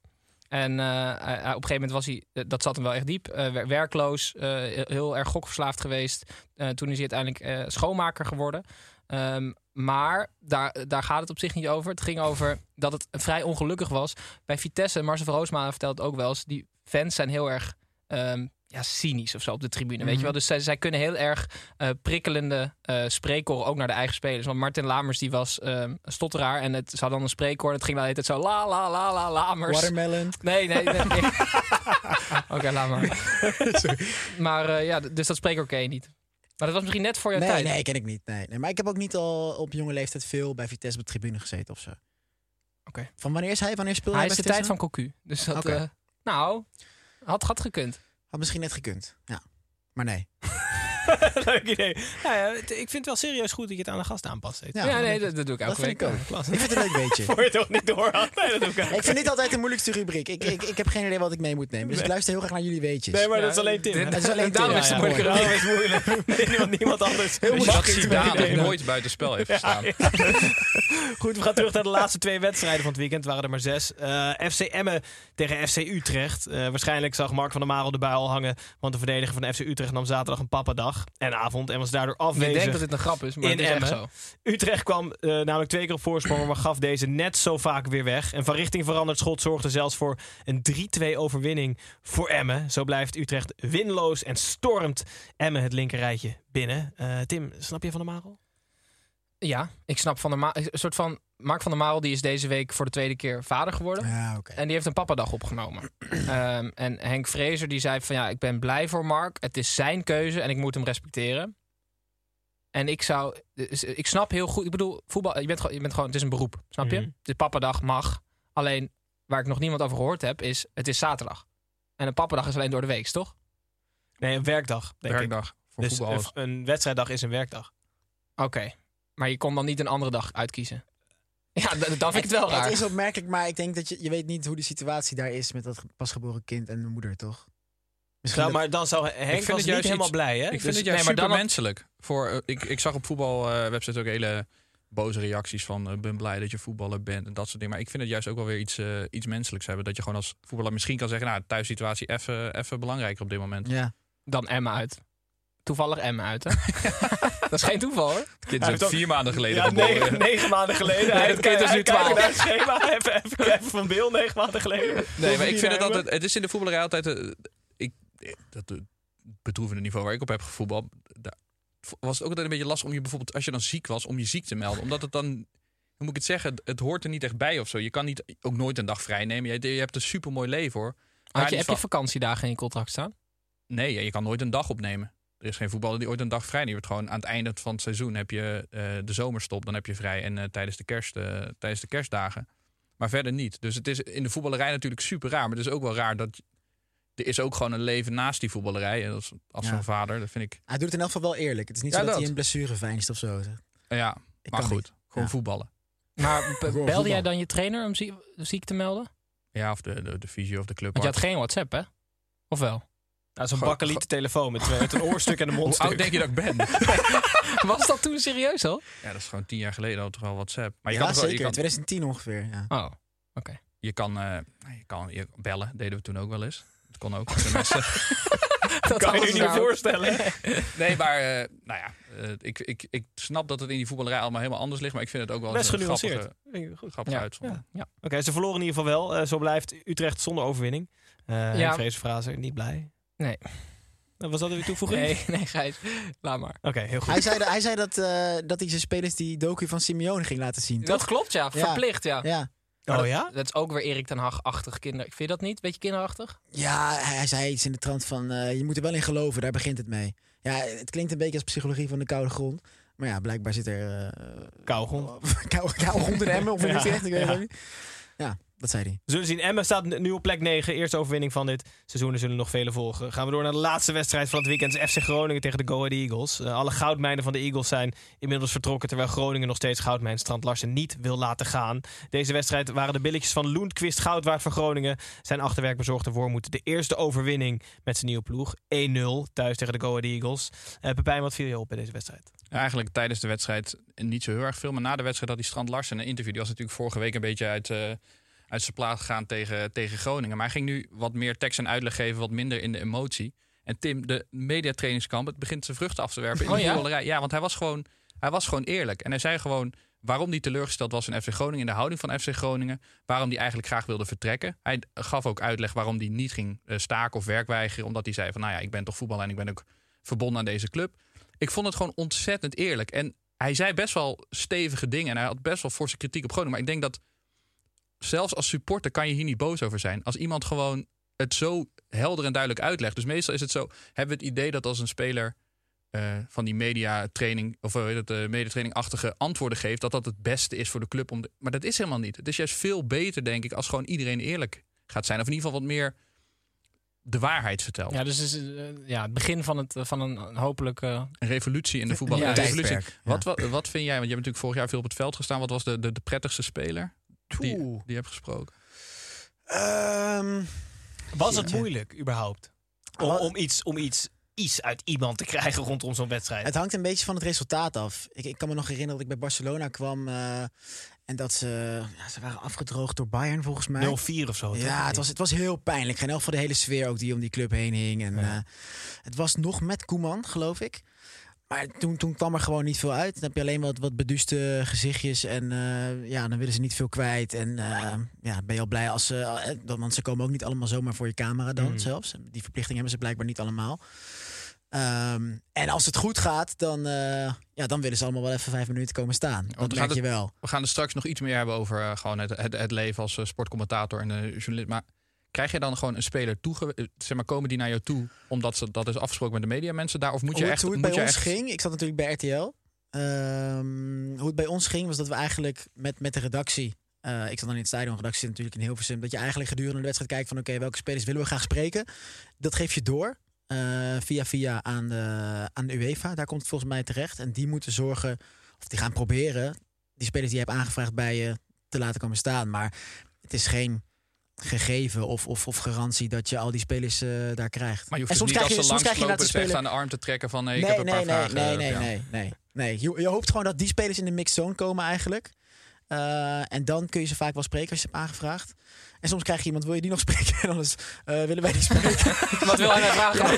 Speaker 7: En eh, op een gegeven moment was hij, dat zat hem wel echt diep, eh, wer- werkloos, eh, heel erg gokverslaafd geweest. Eh, toen is hij uiteindelijk eh, schoonmaker geworden. Ehm, maar daar, daar gaat het op zich niet over. Het ging over dat het vrij ongelukkig was. Bij Vitesse, Marcel van Roosmalen vertelt het ook wel eens, die fans zijn heel erg ehm, ja, cynisch of zo op de tribune. Weet je wel? Dus zij, zij kunnen heel erg eh, prikkelende spreekkoren ook naar de eigen spelers. Want Martin Lamers die was ehm, stotteraar en het ze hadden dan een spreekkoor. Het ging wel altijd zo la la la la Lamers.
Speaker 6: Watermelon.
Speaker 7: Nee, nee, nee. nee. Oké, laat maar. Maar eh, ja, dus dat spreekkoor ken je niet. Maar dat was misschien net voor jouw
Speaker 6: Nee,
Speaker 7: tijd.
Speaker 6: nee, ken ik niet. Nee, nee. Maar ik heb ook niet al op jonge leeftijd veel bij Vitesse op de tribune gezeten of zo.
Speaker 7: Oké.
Speaker 6: Van wanneer is hij? Wanneer speelde
Speaker 7: Hij
Speaker 6: hij
Speaker 7: is de tijd van? Cocu. Dus dat, eh, nou, had, had gekund.
Speaker 6: Had misschien net gekund. Ja. Maar nee.
Speaker 2: Leuk idee. Ja, ja, ik vind het wel serieus goed dat je het aan de gast aanpast.
Speaker 6: Ja,
Speaker 7: Ja, nee, dat, dat doe ik elke
Speaker 6: Dat vind
Speaker 7: week.
Speaker 6: ik ook.
Speaker 2: Klas.
Speaker 6: Ik vind het een leuk beetje.
Speaker 2: Voor je toch niet doorhad? Nee, dat doe ik ook.
Speaker 6: Ik vind dit altijd de moeilijkste rubriek. Ik, ik, ik heb geen idee wat ik mee moet nemen. Dus ik luister heel graag naar jullie weetjes.
Speaker 2: Nee, maar
Speaker 7: Ja,
Speaker 2: dat is alleen Tim.
Speaker 6: Het is alleen
Speaker 7: Daarom is het moeilijk.
Speaker 2: Daarom is moeilijk. Nee, niemand, niemand anders.
Speaker 6: Heel
Speaker 8: dat nog
Speaker 6: Nee.
Speaker 8: nooit buitenspel heeft gestaan.
Speaker 2: Goed, we gaan terug naar de laatste twee wedstrijden van het weekend. Het waren er maar zes. Eh, FC Emmen tegen FC Utrecht. Eh, waarschijnlijk zag Mark van der Marel de bui al hangen. Want de verdediger van FC Utrecht nam zaterdag een pappadag en avond. En was daardoor afwezig.
Speaker 7: denkt dat dit een grap is, maar
Speaker 2: in
Speaker 7: het is echt zo.
Speaker 2: Utrecht kwam eh, namelijk twee keer op voorsprong, maar gaf deze net zo vaak weer weg. En van richting veranderd schot zorgde zelfs voor een 3-2 overwinning voor Emmen. Zo blijft Utrecht winloos en stormt Emmen het linkerrijtje binnen. Eh, Tim, snap je van de Marel?
Speaker 7: Ja, ik snap van der Ma een soort van Mark van der Marel die is deze week voor de tweede keer vader geworden.
Speaker 6: Ja, oké.
Speaker 7: En die heeft een pappadag opgenomen. Ehm, en Henk Vrezer die zei van ja, ik ben blij voor Mark. Het is zijn keuze en ik moet hem respecteren. En ik zou, dus ik snap heel goed. Ik bedoel, voetbal, je bent, gewoon- je bent gewoon, het is een beroep, snap je? Het is pappadag, mag. Alleen waar ik nog niemand over gehoord heb, is het is zaterdag. En een pappadag is alleen door de week, toch?
Speaker 2: Nee, een werkdag, denk ik.
Speaker 8: Werkdag voor
Speaker 2: Dus
Speaker 8: voetballers.
Speaker 2: een, een wedstrijddag is een werkdag.
Speaker 7: Oké. Maar je kon dan niet een andere dag uitkiezen. Ja, d- dan vind ik het wel raar.
Speaker 6: Het is opmerkelijk, maar ik denk dat je, je weet niet hoe de situatie daar is met dat pasgeboren kind en de moeder, toch? Misschien
Speaker 2: Nou,
Speaker 6: dat-
Speaker 2: maar dan zou
Speaker 8: Ik
Speaker 2: Henk
Speaker 8: vind
Speaker 2: was
Speaker 8: het
Speaker 2: niet
Speaker 8: juist
Speaker 2: helemaal
Speaker 8: iets-
Speaker 2: blij, hè?
Speaker 8: Ik vind
Speaker 2: Dus-
Speaker 8: het juist
Speaker 7: nee, maar dan
Speaker 8: menselijk. Voor, eh, ik, ik zag op voetbalwebsites ook hele boze reacties van... eh, ben blij dat je voetballer bent en dat soort dingen. Maar ik vind het juist ook wel weer iets, eh, iets menselijks hebben. Dat je gewoon als voetballer misschien kan zeggen... nou, thuissituatie even even belangrijker op dit moment.
Speaker 6: Ja.
Speaker 7: Dan Emma uit. Toevallig Emma uit, hè? dat is geen toeval, hoor.
Speaker 8: Het kind is ook vier maanden geleden
Speaker 2: Ja,
Speaker 8: geboren.
Speaker 2: negen, negen maanden geleden.
Speaker 7: Nee,
Speaker 2: Hij
Speaker 7: dat kind is nu
Speaker 2: kijkt
Speaker 7: 12.
Speaker 2: naar het schema. Even, even van Bill, negen maanden geleden.
Speaker 8: Nee, maar ik vind het altijd... Het is in de voetballerij altijd... eh, ik, dat eh, bedroevende niveau waar ik op heb gevoetbald... Daar was het ook altijd een beetje lastig om je bijvoorbeeld... Als je dan ziek was, om je ziek te melden. Omdat het dan... hoe moet ik het zeggen? Het, het hoort er niet echt bij of zo. Je kan niet ook nooit een dag vrij nemen. Je, je hebt een supermooi leven hoor. Maar
Speaker 7: Had je, heb je vakantiedagen in je contract staan?
Speaker 8: Nee, je kan nooit een dag opnemen. Er is geen voetballer die ooit een dag vrij neemt. Gewoon aan het einde van het seizoen heb je eh, de zomerstop, dan heb je vrij. En eh, tijdens, de kerst, eh, tijdens de kerstdagen. Maar verder niet. Dus het is in de voetballerij natuurlijk super raar. Maar het is ook wel raar dat. Er is ook gewoon een leven naast die voetballerij. En als
Speaker 6: Ja.
Speaker 8: zo'n vader, dat vind ik.
Speaker 6: Hij doet het in elk geval wel eerlijk. Het is niet
Speaker 8: Ja,
Speaker 6: zo dat,
Speaker 8: dat.
Speaker 6: hij een blessure veinst of zo.
Speaker 8: Ja,
Speaker 6: Ik
Speaker 8: maar
Speaker 6: kan
Speaker 8: goed.
Speaker 6: niet.
Speaker 8: Gewoon
Speaker 6: Ja.
Speaker 8: voetballen.
Speaker 7: Maar belde jij dan je trainer om zie- ziek te melden?
Speaker 8: Ja, of de, de, de fysio of de club.
Speaker 7: Want je had geen WhatsApp, hè? Of wel?
Speaker 2: Nou, zo'n
Speaker 8: Gewoon-
Speaker 2: bakkeliete telefoon met, met een oorstuk en een
Speaker 8: Hoe
Speaker 2: mondstuk.
Speaker 8: oud denk je dat ik ben?
Speaker 7: Was dat toen serieus al?
Speaker 8: ja, dat is gewoon tien jaar geleden al toch wel WhatsApp. Maar je
Speaker 6: ja,
Speaker 8: kan toch wel-
Speaker 6: zeker.
Speaker 8: Je kan,
Speaker 6: 2010 ongeveer. Ja.
Speaker 7: Oh, oké.
Speaker 8: je kan, eh, je kan je bellen, deden we toen ook wel eens. Dat kon ook.
Speaker 7: Dat
Speaker 2: kan je je niet voorstellen.
Speaker 8: nee, maar eh, nou ja, eh, ik, ik, ik snap dat het in die voetballerij allemaal helemaal anders ligt. Maar ik vind het ook wel
Speaker 2: Best
Speaker 8: een
Speaker 2: genuanceerd.
Speaker 8: grappige,
Speaker 2: goed.
Speaker 8: grappige
Speaker 7: Ja. Ja.
Speaker 2: Oké, ze verloren in ieder geval wel. Eh, zo blijft Utrecht zonder overwinning. Eh
Speaker 7: Ja.
Speaker 2: Fraser niet blij.
Speaker 7: Nee.
Speaker 2: Was dat weer toevoeging?
Speaker 7: Nee, nee, Gijs. Laat maar.
Speaker 2: Oké, heel goed.
Speaker 6: Hij zei, dat- hij zei dat, eh, dat hij zijn spelers die docu van Simeone ging laten zien.
Speaker 7: Dat
Speaker 6: toch?
Speaker 7: klopt, ja. Verplicht, ja.
Speaker 6: Ja.
Speaker 2: Oh
Speaker 7: dat-
Speaker 2: ja?
Speaker 7: Dat is ook weer Erik ten Hag-achtig kinder. Vind je dat niet? Beetje kinderachtig?
Speaker 6: Ja, hij, zei iets in de trant van... eh, je moet er wel in geloven, daar begint het mee. Ja, het klinkt een beetje als psychologie van de koude grond. Maar ja, blijkbaar zit er... eh
Speaker 2: Kauwgom.
Speaker 6: koude, koude grond in Emmen of in
Speaker 2: Ja.
Speaker 6: Utrecht, ik weet het
Speaker 2: Ja.
Speaker 6: niet. Ja, dat zei hij.
Speaker 2: We zullen zien. Emma staat nu op plek 9. Eerste overwinning van dit seizoen. Er zullen nog vele volgen. Gaan we door naar de laatste wedstrijd van het weekend. FC Groningen tegen de Go Ahead Eagles. Eh, alle goudmijnen van de Eagles zijn inmiddels vertrokken... terwijl Groningen nog steeds goudmijn Strand Larsen niet wil laten gaan. Deze wedstrijd waren de billetjes van Loendquist goud waard voor Groningen. Zijn achterwerk bezorgde Wormoed de eerste overwinning met zijn nieuwe ploeg. 1-0 thuis tegen de Go Ahead Eagles. Eh Pepijn, wat viel je op bij deze wedstrijd?
Speaker 8: Ja, Eigenlijk tijdens de wedstrijd niet zo heel erg veel. Maar na de wedstrijd had die Strand Larsen een interview. Die was natuurlijk vorige week een beetje uit, eh, uit zijn plaat gegaan tegen, tegen Groningen. Maar hij ging nu wat meer tekst en uitleg geven, wat minder in de emotie. En Tim, de mediatrainingskamp, het begint zijn vruchten af te werpen in
Speaker 7: Oh
Speaker 8: de
Speaker 7: ja?
Speaker 8: voetballerij. Ja, want hij was, gewoon, hij was gewoon eerlijk. En hij zei gewoon waarom hij teleurgesteld was in FC Groningen, in de houding van FC Groningen. Waarom hij eigenlijk graag wilde vertrekken. Hij gaf ook uitleg waarom hij niet ging eh, staken of werkweigeren. Omdat hij zei van, nou ja, ik ben toch voetballer en ik ben ook verbonden aan deze club. Ik vond het gewoon ontzettend eerlijk. En hij zei best wel stevige dingen. En hij had best wel forse kritiek op Groningen. Maar ik denk dat zelfs als supporter kan je hier niet boos over zijn. Als iemand gewoon het zo helder en duidelijk uitlegt. Dus meestal is het zo, hebben we het idee dat als een speler eh, van die mediatraining, of hoe heet het, uh, mediatraining-achtige antwoorden geeft, dat dat het beste is voor de club. Om de, maar dat is helemaal niet. Het is juist veel beter, denk ik, als gewoon iedereen eerlijk gaat zijn. Of in ieder geval wat meer de waarheid vertelt.
Speaker 7: Ja, dus het is eh, ja, het begin van, het, van een, een hopelijk... eh,
Speaker 8: Een revolutie in de voetbal.
Speaker 7: Ja.
Speaker 8: Wat, wat, wat vind jij, want je hebt natuurlijk vorig jaar veel op het veld gestaan. Wat was de, de, de prettigste speler die, die hebt gesproken?
Speaker 6: Ehm,
Speaker 2: Was het moeilijk überhaupt? Om, iets, om iets, iets uit iemand te krijgen rondom zo'n wedstrijd?
Speaker 6: Het hangt een beetje van het resultaat af. Ik, ik kan me nog herinneren dat ik bij Barcelona kwam eh, en dat ze, ja, ze waren afgedroogd door Bayern volgens mij.
Speaker 2: 0-4 of zo. toch?
Speaker 6: Ja, het was, het was heel pijnlijk. Geen elk van de hele sfeer ook die om die club heen hing. En,
Speaker 2: Ja.
Speaker 6: eh, het was nog met Koeman, geloof ik. Maar toen, toen kwam er gewoon niet veel uit. Dan heb je alleen wat, wat beduuste gezichtjes. En eh, ja, dan willen ze niet veel kwijt. En eh, ja, ben je al blij als ze... eh, dan- want ze komen ook niet allemaal zomaar voor je camera dan
Speaker 2: Mm.
Speaker 6: zelfs. Die verplichting hebben ze blijkbaar niet allemaal. Ehm, en als het goed gaat, dan, ja, dan willen ze allemaal wel even vijf minuten komen staan. Dat
Speaker 8: we gaan
Speaker 6: merk je wel.
Speaker 8: We gaan er straks nog iets meer hebben over gewoon het, het, het leven als sportcommentator en journalist. Maar krijg je dan gewoon een speler toe? Zeg maar, komen die naar jou toe omdat ze dat is afgesproken met de mediamensen daar? Of moet je
Speaker 6: hoe,
Speaker 8: echt.
Speaker 6: hoe het
Speaker 8: moet
Speaker 6: bij
Speaker 8: je
Speaker 6: ons
Speaker 8: echt
Speaker 6: ging, ik zat natuurlijk bij RTL. Ehm, hoe het bij ons ging, was dat we eigenlijk met, met de redactie. eh, ik zat dan in het stadion, redactie zit natuurlijk in Hilversum. Dat je eigenlijk gedurende de wedstrijd kijkt van oké, welke spelers willen we graag spreken. Dat geef je door. eh, via via aan de, aan de UEFA. Daar komt het volgens mij terecht. En die moeten zorgen, of die gaan proberen, die spelers die je hebt aangevraagd bij je te laten komen staan. Maar het is geen gegeven of, of, of garantie dat je al die spelers eh, daar krijgt.
Speaker 8: Maar je hoeft
Speaker 6: en
Speaker 8: dus niet als ze
Speaker 6: soms krijg je de
Speaker 8: aan de arm te trekken van nee, ik
Speaker 6: nee,
Speaker 8: heb een
Speaker 6: nee,
Speaker 8: paar
Speaker 6: nee,
Speaker 8: vragen.
Speaker 6: nee, nee,
Speaker 8: ja.
Speaker 6: nee, nee, nee. Je, je hoopt gewoon dat die spelers in de mixed zone komen eigenlijk. Eh, en dan kun je ze vaak wel spreken als je ze hebt aangevraagd. En soms krijg je iemand, wil je die nog spreken? En anders eh, willen wij die spreken.
Speaker 7: Wat wil hij nou vragen?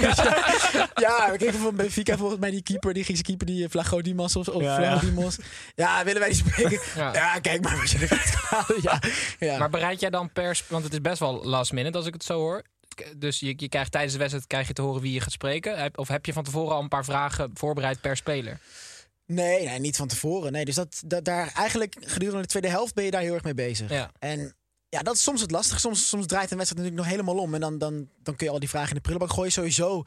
Speaker 6: ja, we kregen van Benfica volgens mij die keeper, die Griekse keeper, die Flago Dimas of, of
Speaker 2: Ja,
Speaker 6: Flago
Speaker 2: ja.
Speaker 6: Dimos. Ja, willen wij die spreken?
Speaker 7: Ja.
Speaker 6: Ja, kijk maar wat je eruit. Ja, ja.
Speaker 7: Maar bereid jij dan per... Want het is best wel last minute als ik het zo hoor. Dus je, je krijgt tijdens de wedstrijd krijg je te horen wie je gaat spreken. Of heb je van tevoren al een paar vragen voorbereid per speler?
Speaker 6: Nee, nee, niet van tevoren. Nee, dus dat, dat, daar eigenlijk gedurende de tweede helft ben je daar heel erg mee bezig.
Speaker 7: Ja.
Speaker 6: En ja, dat is soms het lastig. Soms, soms draait een wedstrijd natuurlijk nog helemaal om. En dan, dan, dan kun je al die vragen in de prullenbak gooien sowieso.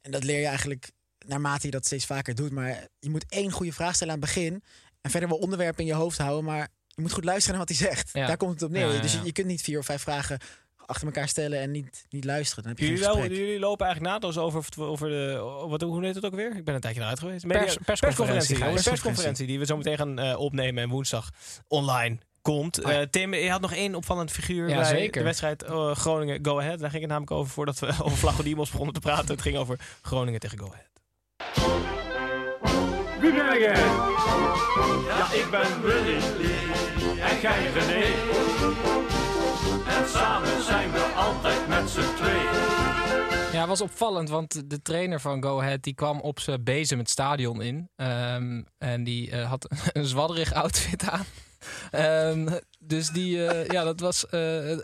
Speaker 6: En dat leer je eigenlijk naarmate je dat steeds vaker doet. Maar je moet één goede vraag stellen aan het begin. En verder wel onderwerpen in je hoofd houden. Maar je moet goed luisteren naar wat hij zegt.
Speaker 7: Ja.
Speaker 6: Daar komt het op neer.
Speaker 7: Ja, ja,
Speaker 6: Dus je, je kunt niet vier of vijf vragen achter elkaar stellen en niet, niet luisteren. Dan heb je
Speaker 2: Jullie,
Speaker 6: geen
Speaker 2: lo-
Speaker 6: gesprek.
Speaker 2: jullie lopen eigenlijk naadloos over, over de. Wat, hoe heet het ook weer? Ik ben een tijdje eruit geweest.
Speaker 7: Pers- persconferentie, Gijs.
Speaker 2: persconferentie die we zo meteen gaan eh, opnemen en woensdag online komt.
Speaker 7: Oh.
Speaker 2: Eh, Tim, je had nog één opvallend figuur
Speaker 7: Ja,
Speaker 2: bij
Speaker 7: zeker.
Speaker 2: de wedstrijd eh, Groningen Go Ahead. Daar ging het namelijk over voordat we over Flagodimos begonnen te praten. Het ging over Groningen tegen Go Ahead.
Speaker 3: Wie ben jij? Ja, ik ben Willy en jij René. En samen zijn we altijd met z'n tweeën.
Speaker 7: Ja, het was opvallend, want de trainer van Go Ahead die kwam op zijn bezem het stadion in. Ehm, en die eh, had een zwadderig outfit aan. Ehm, dus die, eh, ja, dat was. eh,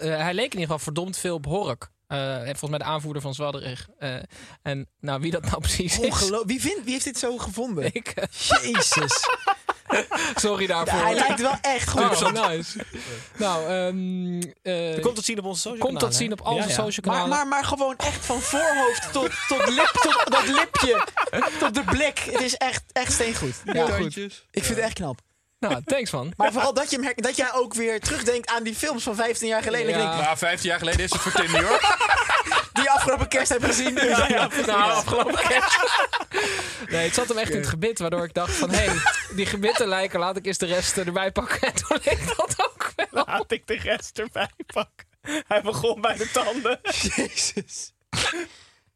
Speaker 7: hij leek in ieder geval verdomd veel op Hork. Eh, en volgens mij de aanvoerder van Zwadderig. Eh, en nou, wie dat nou precies is.
Speaker 6: Wie, vindt, wie heeft dit zo gevonden?
Speaker 7: Ik,
Speaker 6: Jezus.
Speaker 7: sorry daarvoor.
Speaker 6: hij lijkt wel echt goed.
Speaker 7: Oh, nice. nou, ehm eh,
Speaker 2: Komt dat zien op onze social
Speaker 7: Komt dat zien op al onze
Speaker 2: ja.
Speaker 7: social
Speaker 6: Maar,
Speaker 7: kanalen.
Speaker 6: maar, maar gewoon echt van voorhoofd tot, tot, lip, tot dat lipje. Tot de blik. Het is echt, echt steengoed.
Speaker 7: Ja, goed.
Speaker 6: Ik vind het echt knap.
Speaker 7: Nou, thanks man.
Speaker 6: Maar vooral dat, je hem dat jij ook weer terugdenkt aan die films van 15 jaar geleden. Ik
Speaker 7: Ja.
Speaker 6: denk,
Speaker 8: Maar 15 jaar geleden is het voor Tim New York.
Speaker 6: die je afgelopen kerst hebt gezien.
Speaker 7: Ja, ja, nou, afgelopen kerst. Nee, het zat hem echt in het gebit, waardoor ik dacht van... hé, hey, die gebitten lijken, laat ik eens de rest erbij pakken. En toen leek dat ook wel.
Speaker 2: Laat ik de rest erbij pakken. Hij begon bij de tanden.
Speaker 6: Jezus.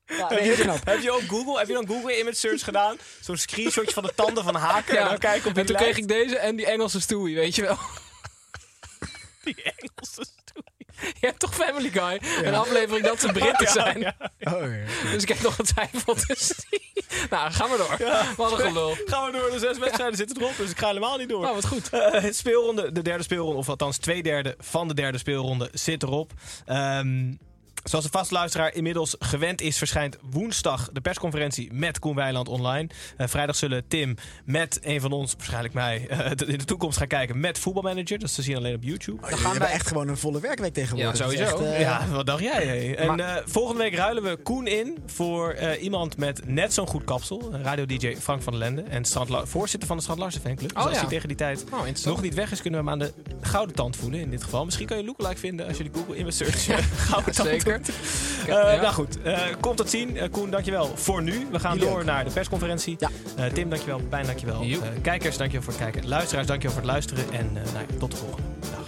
Speaker 6: Ja,
Speaker 2: Heb
Speaker 6: nee,
Speaker 2: je, heb je ook Google, heb je dan Google image search gedaan? Zo'n screenshotje van de tanden van Haken. En dan kijken op
Speaker 7: en toen kreeg ik deze en die Engelse Stewie, weet je wel.
Speaker 2: Die Engelse stoel.
Speaker 7: Je hebt toch Family Guy? Een aflevering dat ze Britten zijn.
Speaker 2: ja.
Speaker 6: Oh, ja.
Speaker 7: Dus ik heb nog getwijfeld. Dus. Nou, gaan we door. Wat een gelul.
Speaker 2: Gaan we door. De zes wedstrijden zitten erop, dus ik ga helemaal niet door.
Speaker 7: Nou, wat goed.
Speaker 2: Eh, het speelronde, de derde speelronde, of althans twee derde van de derde speelronde zit erop. Ehm, zoals de vaste luisteraar inmiddels gewend is, verschijnt woensdag de persconferentie met Koen Weiland online. Eh, vrijdag zullen Tim met een van ons, waarschijnlijk mij, eh, in de toekomst gaan kijken met voetbalmanager. Dat is te zien alleen op YouTube.
Speaker 6: Dan gaan wij echt gewoon een volle werkweek tegenwoordig.
Speaker 7: Ja, sowieso.
Speaker 6: echt, eh,
Speaker 2: Ja, wat dacht jij? En eh, volgende week ruilen we Koen in voor eh, iemand met net zo'n goed kapsel. Radio-dj Frank van der Lende. En voorzitter van de Strand Larsen fanclub. Dus
Speaker 7: Oh,
Speaker 2: als
Speaker 7: ja.
Speaker 2: hij tegen die tijd
Speaker 7: Oh,
Speaker 2: nog niet weg is, kunnen we hem aan de gouden tand voelen in dit geval. Misschien kan je lookalike vinden als je die Google image search eh, gouden tand
Speaker 7: Ja.
Speaker 2: Eh, Nou goed, eh, komt dat zien. Eh, Koen, dankjewel voor nu. We gaan
Speaker 6: Jullie
Speaker 2: door
Speaker 6: ook.
Speaker 2: naar de persconferentie.
Speaker 6: Ja.
Speaker 2: Tim, dankjewel. Pijn, dankjewel. Kijkers, dankjewel voor het kijken. Luisteraars, dankjewel voor het luisteren. En nou tot de volgende. Dag.